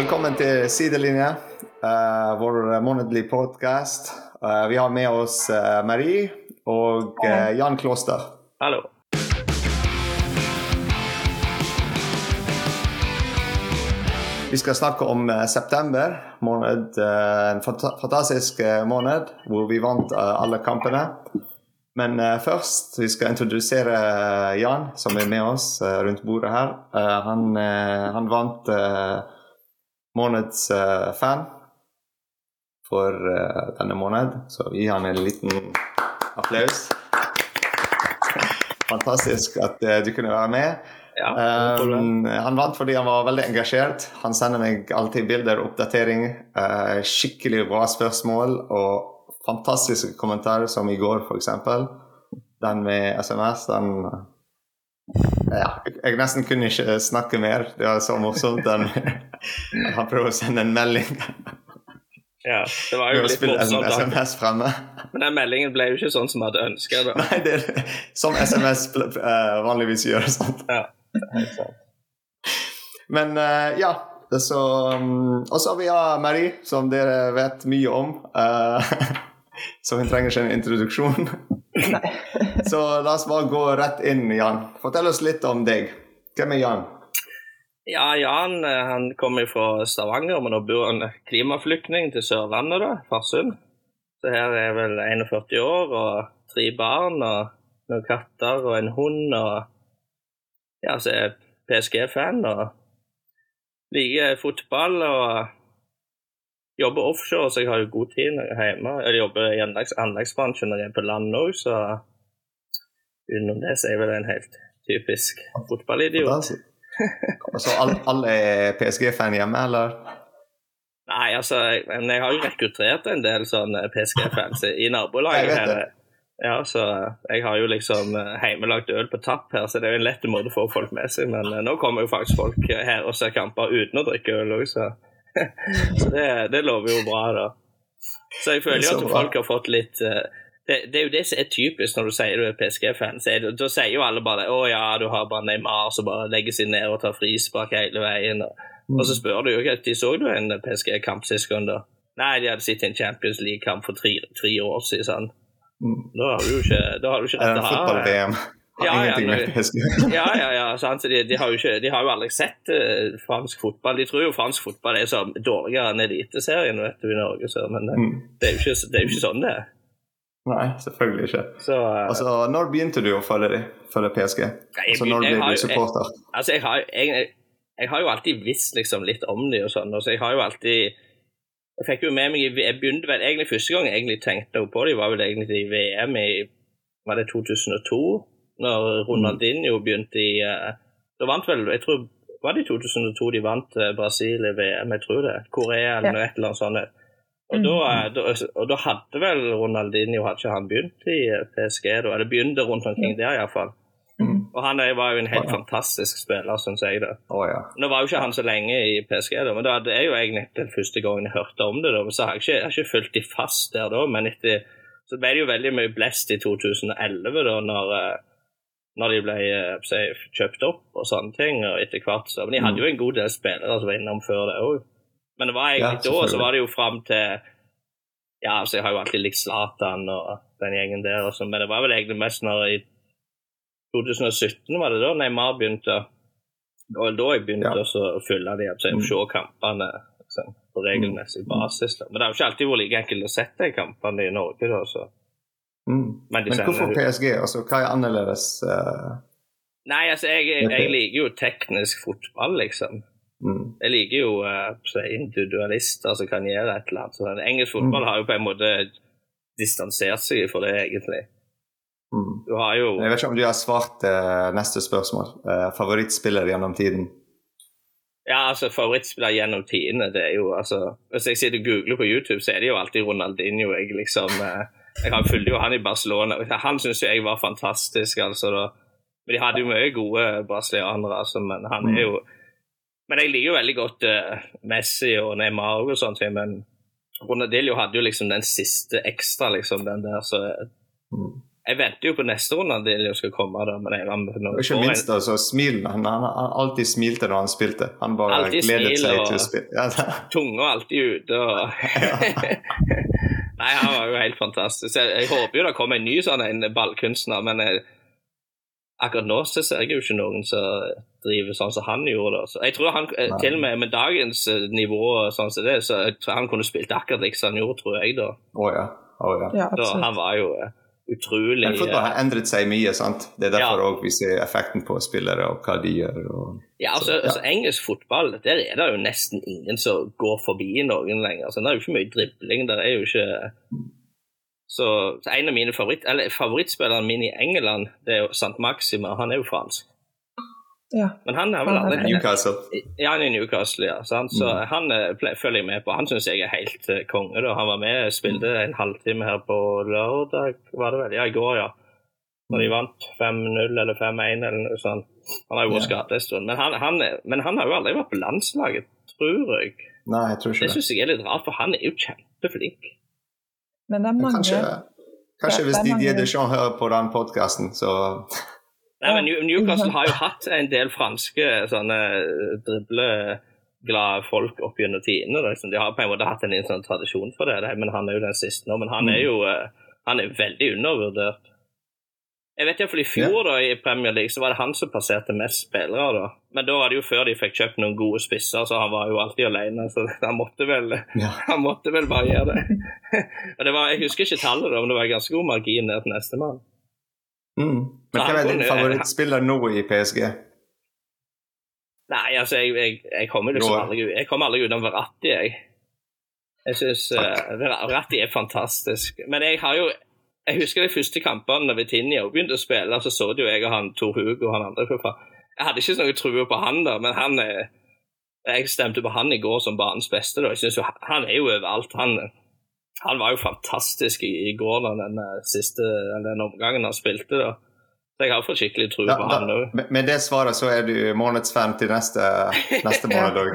Velkommen til Sidelinje, uh, vår månedlige podkast. vi har med oss uh, Marie og eh, Jan Kloster. Hallo. Vi skal snakke om eh, september, måned, eh, en fanta fantastisk eh, måned hvor vi vant eh, alle kampene. Men eh, først vi skal introdusere eh, Jan, som er med oss rundt bordet her. Han, han, vant månedens fan for denne måned, så vi gir han en liten applaus. Fantastisk at du kunne være med. Ja, um, han vant fordi han var veldig engasjert. Han sender meg alltid bilder og oppdatering. Uh, skikkelig bra spørsmål og fantastiske kommentarer, som i går, f.eks. Den med SMS, den ja, jeg nesten kunne ikke snakke mer. Det var så morsomt. Den, han prøver å sende en melding. Ja, det var jo litt morsomt. SMS fremme. Men den meldingen ble jo ikke sånn som vi hadde ønska. Nei, det er som SMS uh, vanligvis gjør. Sant? Ja. Men uh, ja. Så, um, og så har vi ja, Marie, som dere vet mye om. Uh, så hun trenger ikke en introduksjon. så la oss bare gå rett inn, Jan. Fortell oss litt om deg. Hvem er Jan? Ja, Jan eh, han kommer fra Stavanger, men nå bor han klimaflyktning til Sørlandet, da, Farsund. Så her er jeg vel 41 år og tre barn og noen katter og en hund. og ja, så er PSG-fan og liker fotball og jobber offshore, så jeg har jo god tid når jeg er hjemme. Jeg jobber i anleggsbransjen når jeg er på land òg, så utenom det så er jeg vel en helt typisk fotballidiot. så alle er PSG-fan hjemme, eller? Nei, altså, jeg, jeg har jo rekruttert en del sånne PSG-fans i nabolaget her. Ja, så jeg har jo liksom heimelagt eh, øl på tapp her, så det er jo en lett måte å få folk med seg. Men eh, nå kommer jo faktisk folk her og ser kamper uten å drikke øl òg, så, så det, det, lover jo bra, da. Så jeg føler jo at folk har fått litt eh, det, det, er jo det som er typisk når du sier du er PSG-fan. Da sier jo alle bare 'Å ja, du har bare Neymar som bare legger seg ned og tar frispark hele veien'. Og, og så spør du jo ikke de så du en PSG-kamp sist gang, da? Nei, de hadde sett en Champions League-kamp for tre, tre, år siden. Sånn. Mm. Da har du jo ikke, da har du ikke dette her. Fotball-VM har ja, ingenting ja, med PSG Ja, ja, ja. Sant? De, de, har ikke, de har jo aldri sett uh, fransk fotball. De tror jo fransk fotball er så dårligere enn Eliteserien vet du, i Norge, så, men uh, mm. det, er ikke, det, er jo ikke, sånn det er. Nei, selvfølgelig ikke. Så, uh, altså, Når begynte du å følge, de, følge PSG? Altså, når ble du supporter? Jeg, altså, jeg har, jeg, jeg har, jo alltid visst liksom, litt om de og sånn. Altså, jeg har jo alltid jeg fikk jo med meg, jeg begynte vel egentlig Første gang jeg egentlig tenkte på dem, var vel egentlig i VM i var det 2002, når Ronaldinho begynte i uh, Da vant vel jeg tror, Var det i 2002 de vant uh, Brasil i VM? Jeg tror det. Korea eller ja. et eller annet sånt. Og, mm. da, uh, og, da, hadde vel Ronaldinho hadde ikke han begynt i PSG da? Eller begynte rundt omkring der, iallfall. Mm. Og han var jo en helt oh, ja. fantastisk spiller, syns jeg. det. Oh, ja. Nå var jo ikke han så lenge i PSG, da, men det er jo egentlig den første gangen jeg hørte om det. da, Så har jeg ikke, jeg har ikke fulgt de fast der da, men etter, så ble det jo veldig mye blest i 2011, da, når, eh, når de ble se, kjøpt opp og sånne ting. og etter hvert så, Men de hadde jo en god del spillere som var innom før det òg. Men det var egentlig ja, da, så var det jo fram til Ja, altså jeg har jo alltid likt Zlatan og den gjengen der, og sånn, men det var vel egentlig mest når i 2017 var det da Neymar begynte. Det var da jeg begynte ja. å følge de, og mm. se kampene liksom, på regelmessig mm. basis. Da. Men det har jo ikke alltid vært like enkelt å sette de kampene i Norge. da, så. Mm. Men, Men hvorfor PSG? Altså, hva er annerledes? Uh... Nei, altså, jeg, jeg, jeg, liker jo teknisk fotball, liksom. Mm. Jeg liker jo uh, individualister som kan gjøre et eller annet. Så, engelsk fotball mm. har jo på en måte distansert seg for det, egentlig. Mm. Du har jo Jeg vet ikke om du har svart uh, neste spørsmål. Uh, favorittspiller gjennom tiden? Ja, altså favorittspiller gjennom tidene, det er jo altså Hvis jeg sitter og googler på YouTube, så er det jo alltid Ronaldinho. Jeg liksom uh, Jeg fulgte jo han i Barcelona. Han syns jeg var fantastisk, altså. da Men de hadde jo mye gode brasilianere, altså, men han er jo Men jeg liker jo veldig godt Messi og Neymar og sånt, men Ronaldinho hadde jo liksom den siste ekstra, liksom, den der så jeg venter jo på neste runde Diljo skal komme. da, men jeg Og Ikke minst altså, så smilen. Han, han, han alltid smilte når han spilte. Han bare Alltid gledet smil seg og- til å spille. Ja, tunga alltid ute og Nei, han var jo helt fantastisk. Jeg, jeg håper jo det kommer en ny sånn en ballkunstner, men jeg, akkurat nå så ser jeg jo ikke noen som driver sånn som han gjorde. Så jeg tror han, eh, Nei. til og med med dagens eh, nivå sånn som det, så jeg tror han kunne spilt akkurat like han gjorde, tror jeg. da. Å ja. Oh, ja. Ja, da han var jo eh, utrolig Men fotball har endret seg mye, sant? Det er derfor Ja. vi ser effekten på spillere og hva de gjør. Og... Ja, altså, Så, ja. altså Engelsk fotball, der er det jo nesten ingen som går forbi noen lenger. Så det er jo ikke mye dribling. Der er jo ikke Så, så en av mine favoritt, eller favorittspillerne mine i England, det er jo Sant Maxima. Han er jo fransk. Ja. Men han er vel Han er aldri Newcastle. Ja, han er i Newcastle, ja. Sant? Så han eh, følger jeg med på. Han syns jeg er helt eh, konge. da. Han var med spilte en halvtime her på lørdag, var det vel? Ja, i går, ja. Når de vant 5-0 eller 5-1 eller noe sånt. Han har jo vært Ja. skadet en stund. Men han, han, men han har jo aldri vært på landslaget, tror jeg. Nei, jeg tror ikke det. syns jeg er litt rart, for han er jo kjempeflink. Men det er mange kanskje, kanskje hvis er Didier Deschamps hører på den podkasten, så Nei, men Newcastle har jo hatt en del franske sånne dribleglade folk opp gjennom tidene. Liksom. De har på en måte hatt en sånn tradisjon for det, men han er jo den siste nå. Men han er jo eh, han er veldig undervurdert. Jeg vet iallfall I fjor da, i Premier League så var det han som passerte mest spillere. da. Men da var det jo før de fikk kjøpt noen gode spisser, så han var jo alltid alene. Så han måtte vel, ja. han måtte vel bare gjøre det. Og det var, Jeg husker ikke tallet, da, men det var ganske god margin ned til nestemann. Mm. Men hvem er din favorittspiller nå i PSG? Nei, altså, jeg, jeg, jeg kommer liksom aldri, jeg kommer aldri utenom Verratti, jeg. Jeg syns Verratti er fantastisk. Men jeg har jo Jeg husker de første kampene da Vitinha begynte å spille, så så det jo jeg og han Tor Hugo og han andre. for. Jeg hadde ikke så noe tro på han, da, men han er Jeg stemte på han i går som banens beste. da. Jeg synes jo Han er jo overalt. Han, han var jo fantastisk i, i går, da, den eh, siste den omgangen han spilte. da. Så jeg har fått skikkelig tro på da, han òg. med, det svaret så er du månedsfan til neste, neste måned òg.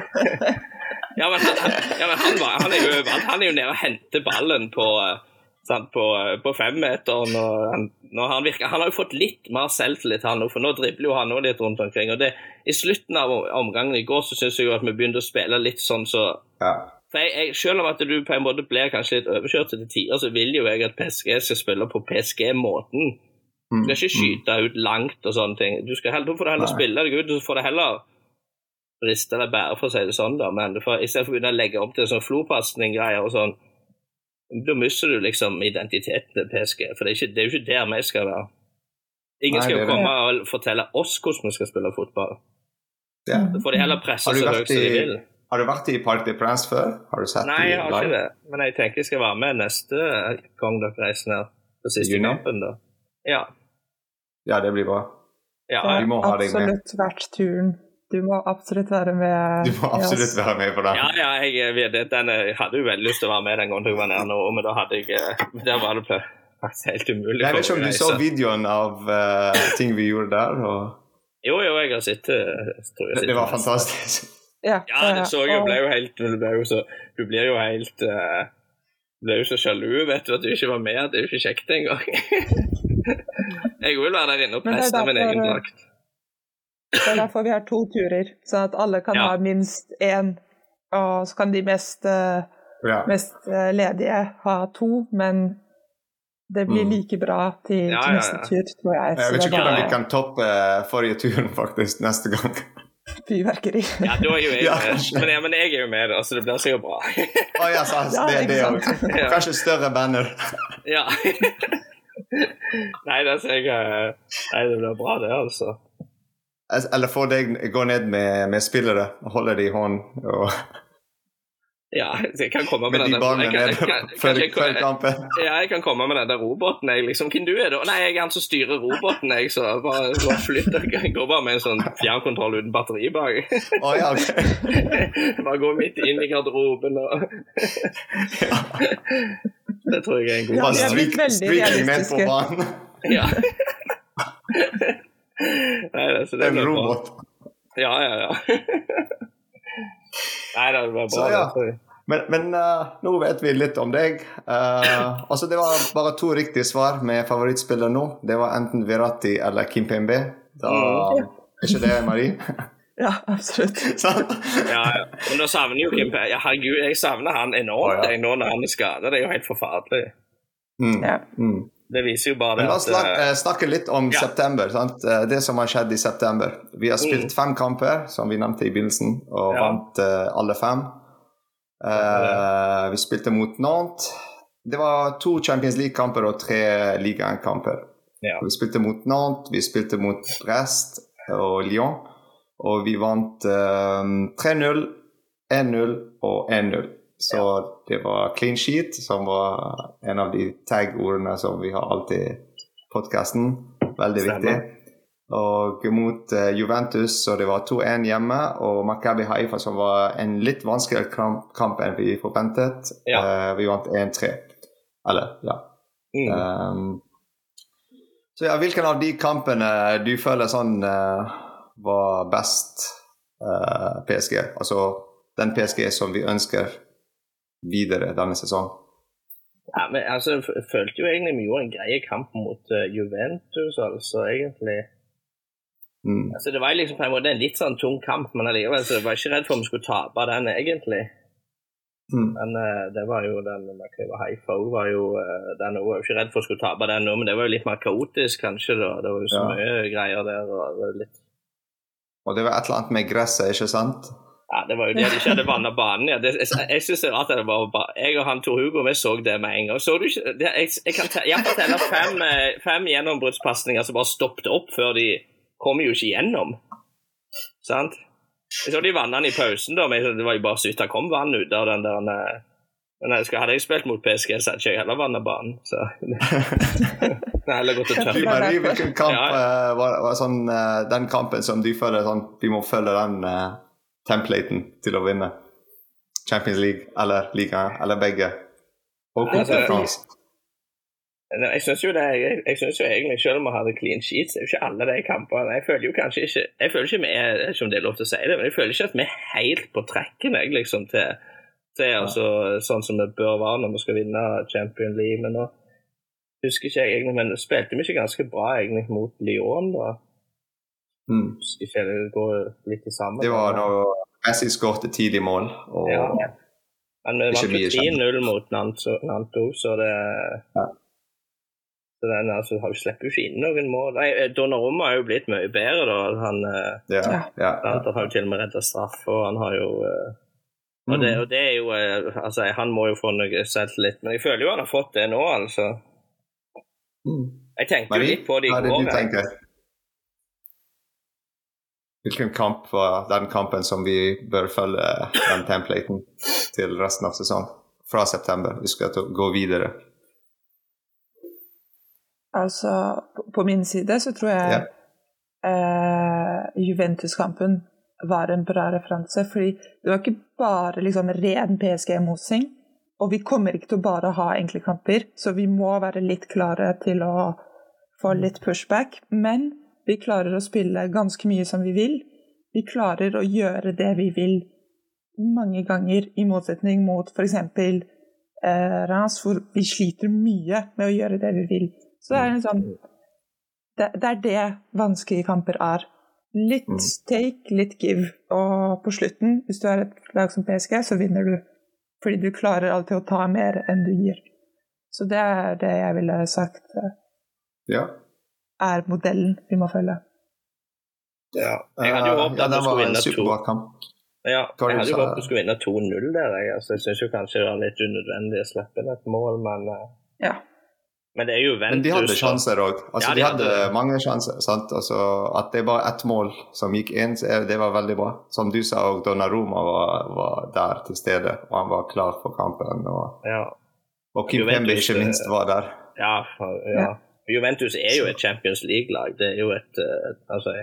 Ja, men, han, ja, men han, var, han er jo overalt. Han er jo nede og henter ballen på, eh, sant, på, eh, på femmeteren. Han, han, virker, han har jo fått litt mer selvtillit, han nå, for nå dribler jo han òg litt rundt omkring. og det, I slutten av omgangen i går så syns jeg jo at vi begynte å spille litt sånn så Ja. For jeg, jeg, Selv om at du på en måte blir kanskje litt overkjørt til tider, så vil jo jeg at PSG skal spille på PSG-måten. Mm, Du skal ikke skyte ut langt og sånne ting. Du skal heller, da får du heller Nei. spille deg ut, og så får du heller riste deg bære, for å si det sånn, da. Men for, får, i stedet for å begynne å legge opp til sånn flopasning-greier og sånn, da mister du liksom identiteten til PSG. For det er, ikke, det er jo ikke der vi skal være. Ingen Nei, skal jo det. komme og fortelle oss hvordan vi skal spille fotball. Ja. Da får de heller presse så høyt som de vil. Har du vært i Park de Prance før? Har du sett Nei, jeg har ikke det. Men jeg tenker jeg skal være med neste gang dere reiser ned på siste Juni? kampen, da. Ja. Ja, det blir bra. ja. Det vi må ha deg med. absolutt vært turen. Du må absolutt være med. Du må absolutt yes. være med på den. Ja, ja, jeg, det. den, jeg hadde jo veldig lyst til å være med den gangen jeg var nede nå, men da hadde jeg eh, Der var det faktisk helt umulig. Jeg vet ikke om du så videoen av uh, ting vi gjorde der. Og Jo, jo, jeg har sett det. Jeg jeg det, var fantastisk. Ja, Ja, det så jeg jo. Ble jo helt, du, ble jo så, du blir jo helt uh, Du ble jo så sjalu vet du, at du ikke var med. Det er jo ikke kjekt engang. jeg vil være der inne og Men presse min egen drakt. Det er derfor vi har to turer, sånn at alle kan Ja. ha minst én. Og så kan de mest, eh, Ja. mest eh, ledige ha to, men det blir Mm. like bra til, Ja, til ja, neste tur, tror jeg. Jeg vet ikke hvordan vi kan toppe eh, forrige turen faktisk neste gang. Fyrverkeri. Ja, da er jo jeg Ja, med. Men, ja, men jeg er jo med, da, så det blir sikkert bra. Å ja, så, Ja, det er det òg. Ja. Kanskje større banner. Ja. Nei, altså, jeg, eh, nei, det blir bra, det, altså. Eller få deg gå ned med, med spillere og holde dem i hånden. Og, Ja, jeg kan komme med, med de barna der ballene jeg kan- ned jeg kan- før, kampen. Ja, jeg kan komme med den der roboten. Jeg, liksom, Hvem du er da? Nei, jeg er han som styrer roboten. Jeg, så bare, bare flytt. Jeg går bare med en sånn fjernkontroll uten batteri bak. Oh, ja, bare gå midt inn i garderoben og Det tror jeg er en god Ja, Bare stryk, stryk ned på banen. Ja. Nei, det, så det En robot. bra. robot. Ja, ja, ja. Nei, det var bra. Så, ja. Men, men uh, nå vet vi litt om deg. Uh, altså Det var bare to riktige svar med favorittspiller nå. Det var enten Virati eller Kim Pembe. Da mm. er ikke det Marie? Ja, absolutt. ja, ja. Men da savner jo Kim Pembe. Ja, herregud, jeg savner han enormt oh, ja. nå når han er skadet. Det er jo helt forferdelig. Mm. Ja. Mm. Det viser jo bare Men La oss snakke, eh, snakke litt om ja. september. Sant? Det som har skjedd i september. Vi har spilt mm. fem kamper, som vi nevnte i begynnelsen, og vant uh, alle fem. Uh, vi spilte mot Nantes. Det var to Champions League-kamper og tre Liga 1-kamper. Ja. Vi spilte mot Nantes, vi spilte mot Brest og Lyon. Og vi vant uh, 3-0, 1-0 og 1-0. Så det var clean sheet, som var en av de tag-ordene som vi har alltid i podkasten. Veldig Stemmer. viktig. Og mot uh, Juventus, så det var 2-1 hjemme. Og Makabi Haifa, som var en litt vanskeligere kamp, kamp enn vi forventet. Ja. Uh, vi vant 1-3. Eller, ja. Mm. Um, så ja, hvilken av de kampene du føler sånn uh, var best PSG? Altså den PSG som vi ønsker videre denne sesongen? Ja, men altså, Jeg følte jo egentlig vi gjorde en grei kamp mot Juventus, altså, egentlig. Mm. Altså, det var liksom på en måte en litt sånn tung kamp, men allikevel så jeg var ikke redd for om vi skulle tape den, egentlig. Mm. Men uh, det var jo den Makriva Haifa var jo uh, den var jo ikke redd for å skulle tape den nå, men det var jo litt mer kaotisk, kanskje. da, Det var jo så ja. mye greier der. Og det, litt... og det var et eller annet med gresset, ikke sant? Ja, det var jo det de ikke hadde vanna banen. Ja. Det, jeg jeg syns det er rart at det var bare Jeg og han Tor Hugo vi så det med en gang. Så du ikke det, Jeg, jeg kan telle fem, eh, fem gjennombruddspasninger som bare stoppet opp før de kom jo ikke gjennom. Sant? Jeg så de vannene i pausen, da, men det var jo bare så vidt det kom vann ut av den der eh, men jeg skal, Hadde jeg spilt mot PSG, så hadde jeg ikke heller vanna banen. Så det er heller gått og tørt. Hvilken kamp ja. uh, var, var sånn, den kampen som du føler sånn Vi må følge den uh, templaten til å vinne? Champions League eller Liga, eller begge? Og Coupe France. Jeg syns jo, det, jeg, jeg synes jo egentlig, selv om vi hadde clean sheets, det er jo ikke alle de kampene Jeg føler jo kanskje ikke Jeg føler ikke vi er om det er lov til å si det, men jeg føler ikke at vi er helt på trekken jeg, liksom, til, til ja. altså, sånn som vi bør være når vi skal vinne Champion League. Men nå husker ikke jeg egentlig, men spilte vi ikke ganske bra egentlig mot Lyon da? Mm. Ikke det går litt i sammen. Det var når Messi skåret tidlig mål. Og... Ja. Men vi vant 3-0 mot Nanto så det ja. Så den altså, har vi slipper jo ikke inn noen mål. Nei, eh, Donnarumma har jo blitt mye bedre, da. Han, eh, ja, ja, han har jo til og med redda straff, og han har jo uh, og, det, mm. og, det, er jo Altså, han må jo få noe selvtillit, men jeg føler jo han har fått det nå, altså. Mm. Jeg tenkte jo litt på det i går. Hva er du tenker? Hvilken kamp var den kampen som vi bør følge den templaten til resten av sesongen? Fra september. Vi skal gå videre. Altså, på min side så tror jeg yeah. eh, Juventus-kampen var en bra referanse. Fordi det var ikke bare liksom ren PSG-mosing. Og vi kommer ikke til å bare ha enkle kamper, så vi må være litt klare til å få litt pushback. Men vi klarer å spille ganske mye som vi vil. Vi klarer å gjøre det vi vil mange ganger, i motsetning mot f.eks. Eh, ras, hvor vi sliter mye med å gjøre det vi vil. Så det er en sånn det, det, er det vanskelige kamper er. Litt mm. take, litt give. Og på slutten, hvis du er et lag som PSG, så vinner du. Fordi du klarer alltid å ta mer enn du gir. Så det er det jeg ville sagt ja. Er modellen vi må følge. Ja. Jeg hadde jo håpet at du skulle vinne to. Ja, jeg hadde jo håpet du skulle vinne 2-0 der. Jeg, altså, jeg syns kanskje det var litt unødvendig å slippe inn et mål, men uh... ja. Men det er jo Ventus. Men de hadde sjanser òg. Altså, ja, de, de, hadde, hadde mange sjanser. Altså, at det var ett mål som gikk inn, det var veldig bra. Som du sa, og Donnaroma var, var der til stede, og han var klar for kampen. Og, ja. og Kim Pembe ikke minst var der. Ja, ja. Juventus er jo et Champions League-lag. Det er jo et uh, altså,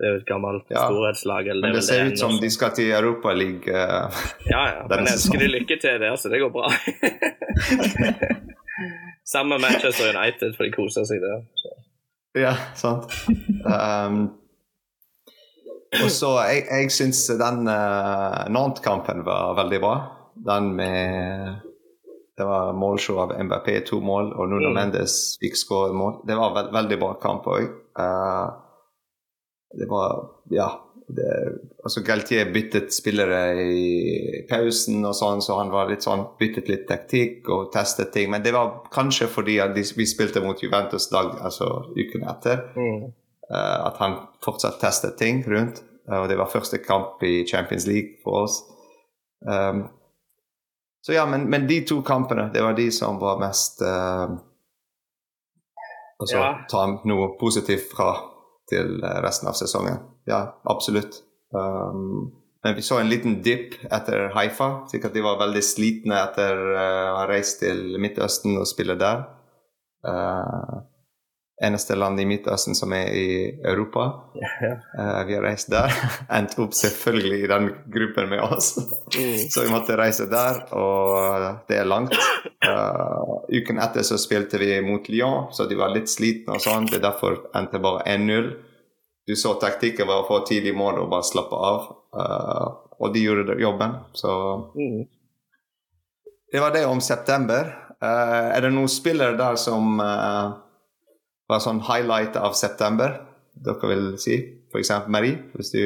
det er jo et gammelt ja. storhetslag. men det ser ut som de skal til Europa League. Uh, ja, ja. Men jeg ønsker de lykke til der, så det går bra. Sammen med Manchester United, for de koser seg der. Så. Ja, sant. Um, og så Jeg, jeg syns den uh, Nantes-kampen var veldig bra. Den med Det var målshow av MBP, to mål, og Nuno mm. Mendes fikk skåret mål. Det var veld, veldig bra kamp òg. Uh, eh, det var Ja. Det, altså Galtier byttet spillere i pausen, og sånn, så han var litt sånn, byttet litt taktikk og testet ting. Men det var kanskje fordi vi spilte mot Juventus dag, altså uken etter. Mm. Uh, at han fortsatt testet ting rundt. Uh, og det var første kamp i Champions League for oss. Um, så ja, men, men, de to kampene, det var de som var mest uh, Altså ja. ta noe positivt fra til resten av sesongen. Ja, absolutt. Um, men vi så en liten dipp etter Haifa. Sikkert de var veldig slitne etter å ha reist til Midtøsten og spille der. Uh, eneste land i Midtøsten som er i Europa. Yeah. Uh, vi har reist der. Endt opp selvfølgelig i den gruppen med oss. Mm. så vi måtte reise der, og det er langt. Uh, uken etter så spilte vi mot Lyon, så de var litt slitne og sånn. Det er derfor endte bare 1-0. Du så taktikken var å få tidlig mål og bare slappe av. Uh, og de gjorde jobben, så mm. Det var det om september. er det noen spillere der som var sånn highlight av september dere vil si? F.eks. Marie, hvis du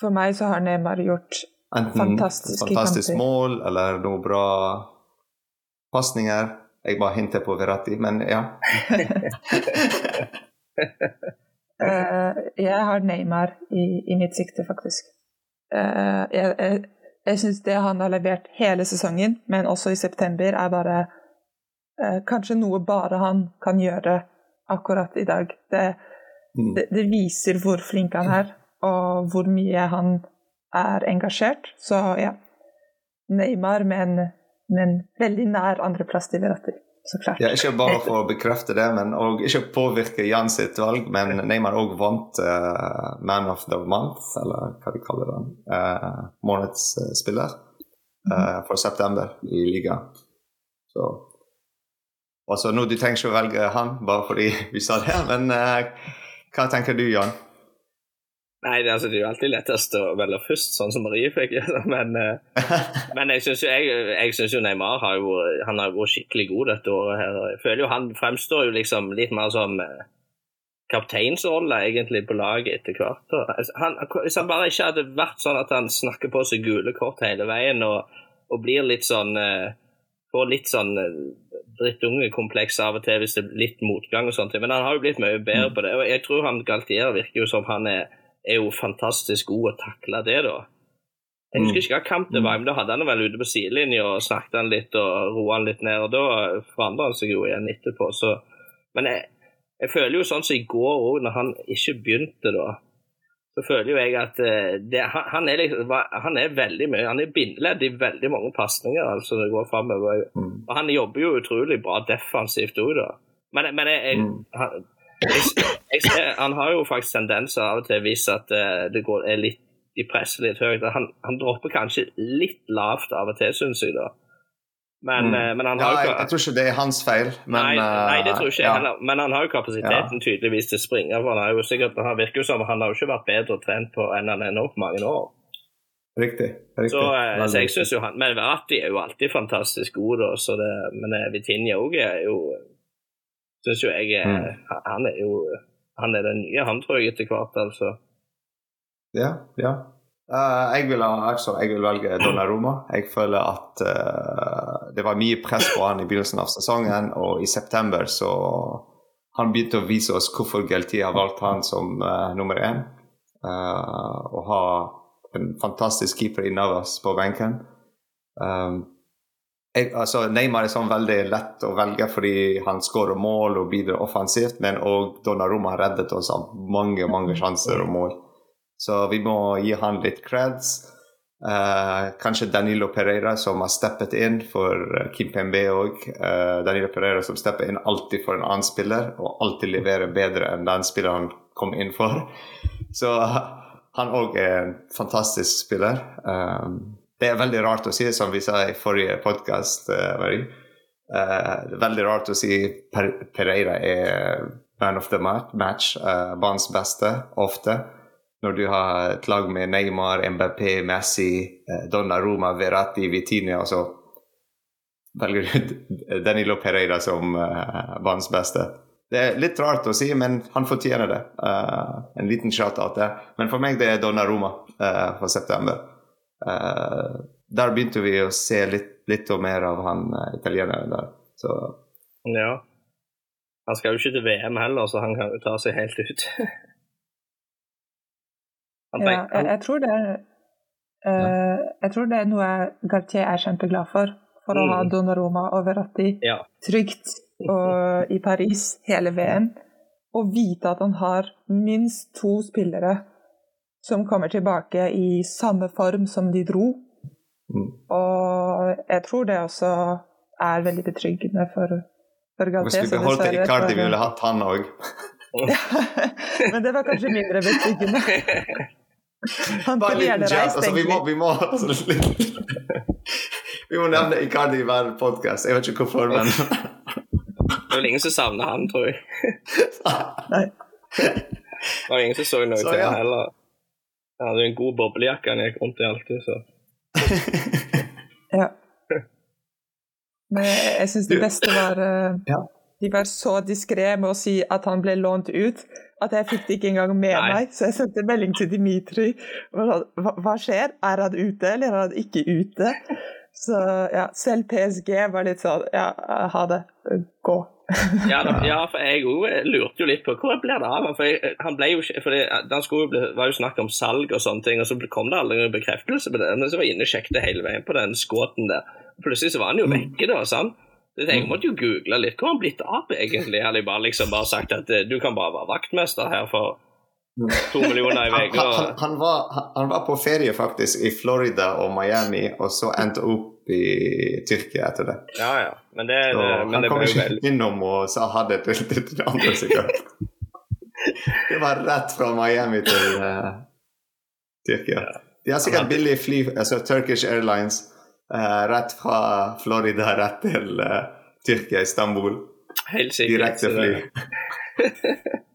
For meg så har Neymar gjort Enten fantastiske fantastisk kamper. mål eller noen bra pasninger. Jeg bare hinter på Verratti, men ja. uh, jeg har Neymar i, i mitt sikte, faktisk. Uh, jeg jeg, jeg syns det han har levert hele sesongen, men også i september, er bare eh, kanskje noe bare han kan gjøre akkurat i dag. Det, mm. det, det, viser hvor flink han er, og hvor mye han er engasjert. Så ja, Neymar, men, men veldig nær andreplass til Verratti. Så klart. Ja, ikke bare for å bekrefte det, men og ikke påvirke Jan sitt valg, men Neymar òg vant uh, Man of the Month, eller hva de kaller det, uh, uh, spiller, uh, for september i ligaen. Så Altså, nå, Du trenger ikke å velge han bare fordi vi sa det, men uh, hva tenker du, Jan? Nei, det, altså, det, er jo alltid lettest å velge først, sånn som Marie fikk. Men, uh, men jeg syns jo, jeg, jeg synes jo Neymar har jo, han har vært skikkelig god dette året. her. Jeg føler jo Han fremstår jo liksom litt mer som uh, kapteinsrolle egentlig på laget etter hvert. Altså, han, hvis han bare ikke hadde vært sånn at han snakker på seg gule kort hele veien og, og blir litt sånn uh, Får litt sånn drittungekompleks av og til hvis det er litt motgang og sånt. Men han har jo blitt mye bedre mm. på det. Og jeg tror han Galtier virker jo som han er, er jo fantastisk god å takle det, da. Jeg husker mm. ikke hva kamp det var, men da hadde han vel ute på sidelinja og snakket han litt og roa han litt ned. og Da forandra han seg jo igjen etterpå. Så. Men jeg, jeg føler jo sånn som i går òg, når han ikke begynte da så føler jo jeg at eh, det, han, er liksom, han, er veldig mye Han er bindeledd i veldig mange pasninger altså det går fremover. Mm. Og han jobber jo utrolig bra defensivt òg, da. Men, men jeg, jeg, mm. han, jeg, ser, han, har jo faktisk tendenser av og til vise at eh, det går, er litt de presser litt høyt. Han, han dropper kanskje litt lavt av og til, syns jeg. da. Men, mm. Eh, men han har ja, jeg, jeg, tror ikke det er hans feil. Men, nei, nei, det tror ikke jeg ja. heller. Men han har jo kapasiteten tydeligvis til å springe. for Han har jo sikkert, han virker jo som han har jo ikke vært bedre trent på enn han er nå på mange år. Riktig. riktig. Så, eh, så jeg synes jo han, Men Verratti er jo alltid fantastisk god, da, så det, men eh, Vitinha òg er jo Syns jo jeg er mm. Han er jo Han er den nye, han tror jeg, etter hvert, altså. Ja, ja. Uh, jeg, vil, altså, jeg vil velge Donnaroma. Jeg føler at uh, det var mye press på han i begynnelsen av sesongen, og i september så han begynte å vise oss hvorfor Gelti har valgt han som uh, nummer én. Å ha en fantastisk keeper i Navas på benken. Um, jeg, altså, Neymar er sånn veldig lett å velge fordi han skårer mål og bidrar offensivt, men òg Donnaroma har reddet oss av mange mange sjanser og mål. Så vi må gi han litt creds. Uh, kanskje Danilo Pereira, som har steppet inn for uh, Kim Pembe òg. Uh, Danilo Pereira som stepper inn alltid for en annen spiller, og alltid leverer bedre enn den spilleren han kom inn for. Så han òg er en fantastisk spiller. det er veldig rart å si, som vi sa i forrige podkast, veldig rart å si Pereira er man of the match, banens beste, ofte. Når du har et lag med Neymar, MBP, Messi, Donna Roma, Verratti, Vitinia så velger du Danilo Pereira som uh, banens beste. Det er litt rart å si, men han fortjener det. Uh, en liten shout-out der. Men for meg det er Donnaroma uh, for september. Uh, der begynte vi å se litt, litt mer av han uh, italieneren der. Så Ja. Han skal jo ikke til VM heller, så han kan jo ta seg helt ut. Ja, jeg, jeg, tror det er, uh, jeg tror det er noe Gartier er kjempeglad for. For å ha Mm. Donnaroma og Verratti ja. trygt og, i Paris hele VM. Og vite at han har minst to spillere som kommer tilbake i samme form som de dro. mm. Og jeg tror det også er veldig betryggende for, for Hvis vi beholdt Icardi, så- vi ville hatt han òg. Men det var kanskje mindre betryggende. Han Bare en kunne gjerne reist, Altså, vi må, vi må, altså, vi må nevne Icardi i hver podkast. Jeg vet ikke hvorfor, men Det er vel ingen som savner han, tror jeg. Nei. Det var ingen som så noe Så, til ja. han heller. Han hadde en god boblejakke han gikk rundt i alltid, så Ja. Men jeg syns det beste var uh, Ja. De var så diskré med å si at han ble lånt ut, at jeg fikk det ikke engang med Nei. meg. Så jeg sendte melding til Dimitri. Hva, hva skjer? Er han ute, eller er han ikke ute? Så ja, selv PSG var litt sånn Ja, ha det. Gå. ja, da, ja, for jeg òg lurte jo litt på hvor blir det av? For jeg, han ble jo for det, jo bli, var jo snakk om salg og sånne ting, og så kom det aldri noen bekreftelse på det. Men så var jeg inne og sjekket hele veien på den skåten der. Plutselig så var han jo vekke, da. sant? Så jeg tenkte, måtte jo google litt. Hvor han blitt av, egentlig? Hadde jeg bare liksom bare sagt at eh, du kan bare være vaktmester her for to millioner i uka. han, han, var, han- han var på ferie faktisk i Florida og Miami, og så endte opp i Tyrkia etter det. Ja, ja. Men det, Så det, han det kom ikke veldig innom og sa ha det til, til, til andre, sikkert. Det var rett fra Miami til uh, Tyrkia. De har sikkert billig fly, altså Turkish Airlines, rett fra Florida rett til eh, Tyrkia, Istanbul. helt sikkert. Direkte fly. det-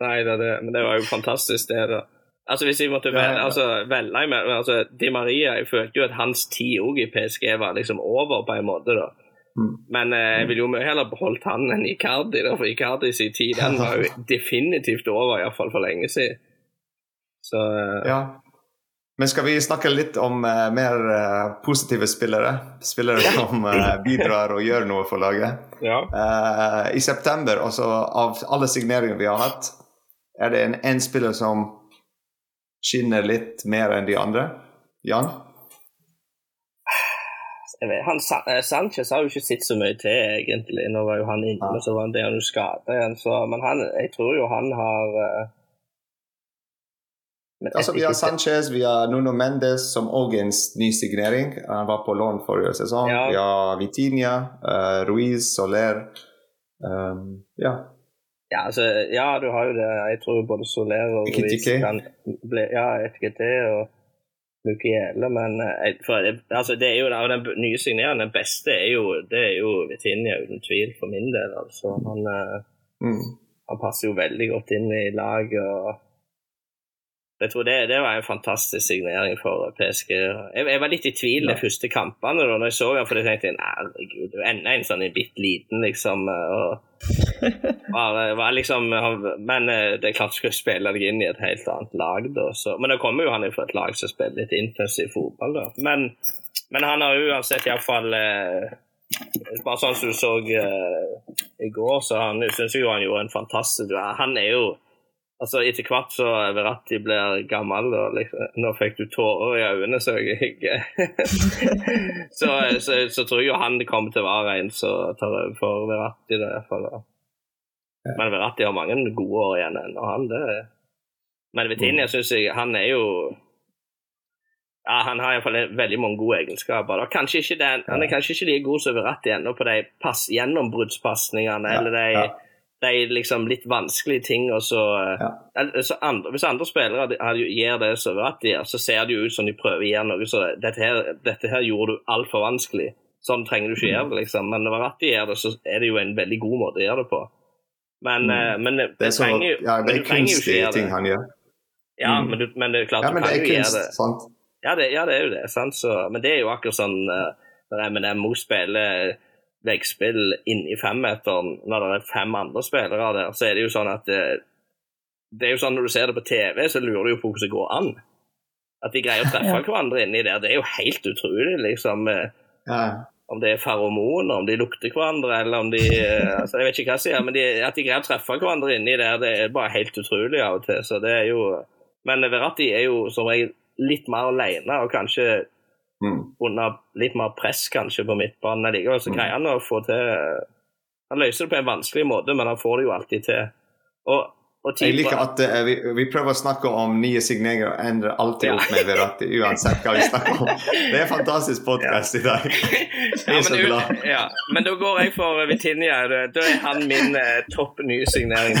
Nei da, det, men det var jo fantastisk, det. da. Altså Hvis jeg måtte velge altså, velge imellom altså, Di Maria Jeg følte jo at hans tid òg i PSG var liksom over, på en måte. da. Mm. Men eh, jeg ville jo mye heller beholdt han enn Icardi, da, for Icardi sin tid den var jo definitivt over, iallfall for lenge siden. Så eh, Ja. Men skal vi snakke litt om uh, mer uh, positive spillere? Spillere som uh, bidrar og gjør noe for laget. ja. Eh, I september, altså av alle signeringer vi har hatt, er det en, en spiller som skinner litt mer enn de andre. Jan? Jeg vet, han, Sa- Sanchez har jo ikke sett så mye til, egentlig. Nå var jo han inne, Ja. så var han der han skade igjen. Så, men han, jeg tror jo han har Altså, vi har Sanchez, vi har Nuno Mendes, som òg er en ny signering. Han var på lån forrige sesong. Ja. Vi har Vitinha, uh, Ruiz, Soler. Um, ja. Ja, altså, ja, du har jo det. Jeg tror både Soler og Ekitike. Ruiz kan bli Ja, ETGT og Mukiele, men eh, for det, altså, det er jo av den nye signeringen, den beste er jo, det er jo Vitinha, uten tvil, for min del. altså. Han, eh, Mm. han passer jo veldig godt inn i laget. og jeg tror det, det var en fantastisk signering for PSG. Jeg, jeg var litt i tvil de første kampene da når jeg så ham, for jeg tenkte herregud, det er enda en sånn bitte liten, liksom. Var, var liksom Men eh, det er klart skulle spille deg inn i et helt annet lag, da. Så, men da kommer jo han fra et lag som spiller litt intensiv fotball, da. Men, men han har uansett iallfall eh, Bare sånn som du så eh, i går, så han syns jo han gjorde en fantastisk Han er jo Altså, Etter hvert så Verratti blir gammel, og liksom, nå fikk du tårer i øynene, så jeg så, så, så tror jeg jo han kommer til å være en som tar over for Verratti. Da, i hvert fall, da. Men Verratti har mange gode år igjen ennå, han. det er. Men Vitinia syns jeg Han er jo ja, Han har iallfall veldig mange gode egenskaper. Den, Han er kanskje ikke like god som Verratti ennå på de pass, gjennombruddspasningene, Ja, eller de ja. De liksom litt vanskelige tingene. Så, Ja. altså andre, hvis andre spillere hadde- gir det som Verratti gjør, så ser det jo ut som de prøver å gjøre noe så dette her, dette her gjorde du altfor vanskelig. Sånn trenger du ikke gjøre det, liksom. Men når Verratti gjør det, så er det jo en veldig god måte å gjøre det på. Men, Mm. eh, men Det er, så, trenger, ja, det er kunstige ting han gjør. Ja, men, du, men det er klart Ja, men du kan jo gjøre det. sant? Ja, det, ja, det er jo det. Sant? Så, men det er jo akkurat sånn eh, når Eminem Mo spiller veggspill inni femmeteren, når det er fem andre spillere der, så er det jo sånn at det, det er jo sånn Når du ser det på TV, så lurer du jo på hvordan det går an. At de greier å treffe Ja. hverandre inni der, det er jo helt utrolig. liksom. eh, Ja. Om det er feromoner, om de lukter hverandre, eller om de eh, altså Jeg vet ikke hva jeg sier, men de, at de greier å treffe hverandre inni der, det er bare helt utrolig av og til. så det er jo... Men Verratti er jo som regel litt mer alene, og kanskje Mm. under litt mer press kanskje på midtbanen. Likevel så greier han å få til Han løser det på en vanskelig måte, men han får det jo alltid til. Og, og Jeg liker at uh, vi, vi prøver å snakke om nye signeringer og ender alltid Ja. opp med Verratti, uansett hva vi snakker om. Det er en fantastisk podkast i dag. Jeg er så men, glad. ja, men da går jeg for Vitinia. Da er han min uh, topp nye signering.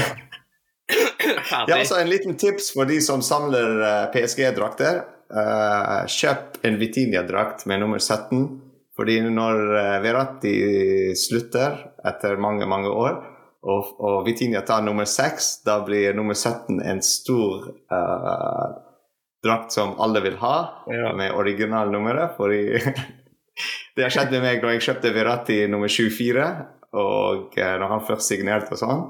Ferdig. Ja, altså En liten tips for de som samler uh, PSG-drakter. Eh, kjøp en Vitinia-drakt med nummer 17. Fordi når eh, Verratti slutter etter mange, mange år, og, og Vitinia tar nummer 6, da blir nummer 17 en stor uh, drakt som alle vil ha, Ja. med originalnummeret. Fordi det har skjedd med meg da jeg kjøpte Veratti nummer 24, og når han først signerte og sånn.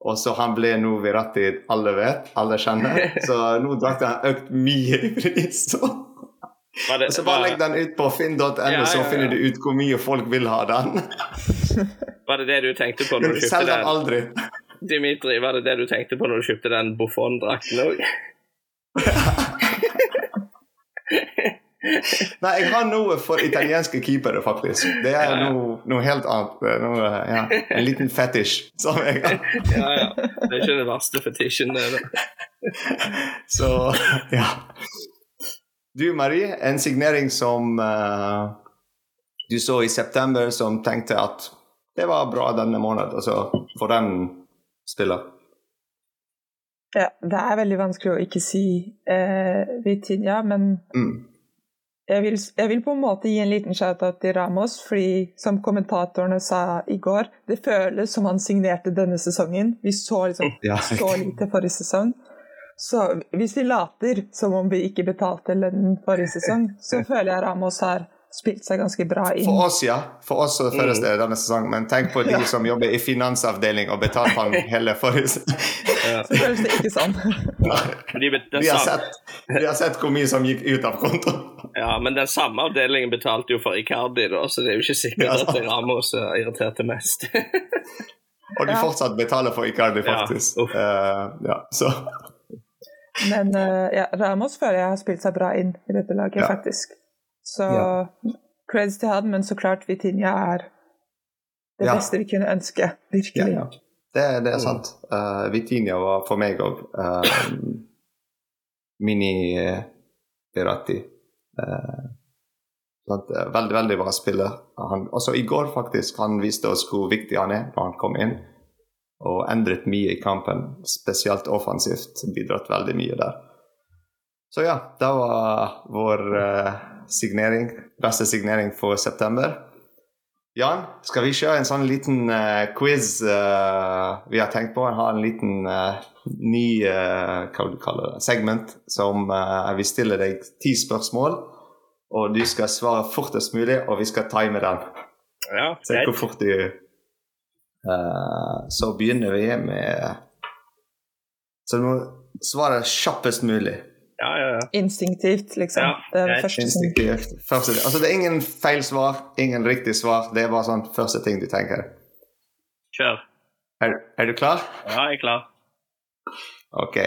Og så han ble nå Virati alle vet, alle kjenner. Så nå drakten han økt mye i pris. Så, det, så bare legg den ut på finn.no, Ja, ja, så finner du ut hvor mye folk vil ha den. var det det du tenkte på når du kjøpte Selg den den? aldri. Dimitri, var det det du tenkte på når du kjøpte den Buffon-drakten òg? Nei, jeg har noe for italienske keepere, faktisk. Det er Ja, ja. noe, noe helt annet. Noe, ja, en liten fetisj som jeg har. Ja, ja. Det er ikke den verste fetisjen, det. Så ja. Du Marie, en signering som uh, du så i september, som tenkte at det var bra denne måneden, altså for den spiller. Ja, det er veldig vanskelig å ikke si eh, Vitinha, men Mm. Jeg vil, jeg vil på en måte gi en liten shout-out til Ramos, fordi som kommentatorene sa i går, det føles som han signerte denne sesongen. Vi så liksom Ja. så lite forrige sesong. Så hvis vi later som om vi ikke betalte lønnen forrige sesong, så føler jeg Ramos har spilt seg ganske bra inn. For oss, ja. For oss så føles det denne sesongen, men tenk på de Ja. som jobber i finansavdeling og betaler han hele forrige. Ja. Så føles det ikke sånn. De, Vi har sett, vi har sett hvor mye som gikk ut av kontoen. ja, men den samme avdelingen betalte jo for Icardi, da, så det er jo ikke sikkert Ja, at det Ramos irriterte mest. Og de fortsatt betaler for Icardi, faktisk. Eh, ja, så Men uh, ja, Ramos føler jeg har spilt seg bra inn i dette laget, Ja. faktisk. Så Ja. creds til han, men så klart Vitinha er det Ja. beste vi kunne ønske. Virkelig. ja. Det, det er sant. Uh, Vitinha var for meg òg mini-Beratti. veldig, veldig bra spiller. Han, også i går, faktisk. Han viste oss hvor viktig han er når han kom inn. Og endret mye i kampen, spesielt offensivt. Bidratt veldig mye der. Så ja, det var vår eh, signering. Beste signering for september. Jan, skal vi kjøre en sånn liten uh, quiz uh, vi har tenkt på? Ha en liten uh, ny hva du kaller det, segment som vi stiller deg ti spørsmål. Og du skal svare fortest mulig, og vi skal time den. Ja, Se hvor fort du Så begynner vi med Så du må svare kjappest mulig. Ja, ja, ja. Instinktivt, liksom. Ja, det er det første som Instinktivt. Første, altså det er ingen feil svar, ingen riktig svar. Det er bare sånn første ting du tenker. Kjør. Er, er du klar? Ja, jeg er klar. Ok.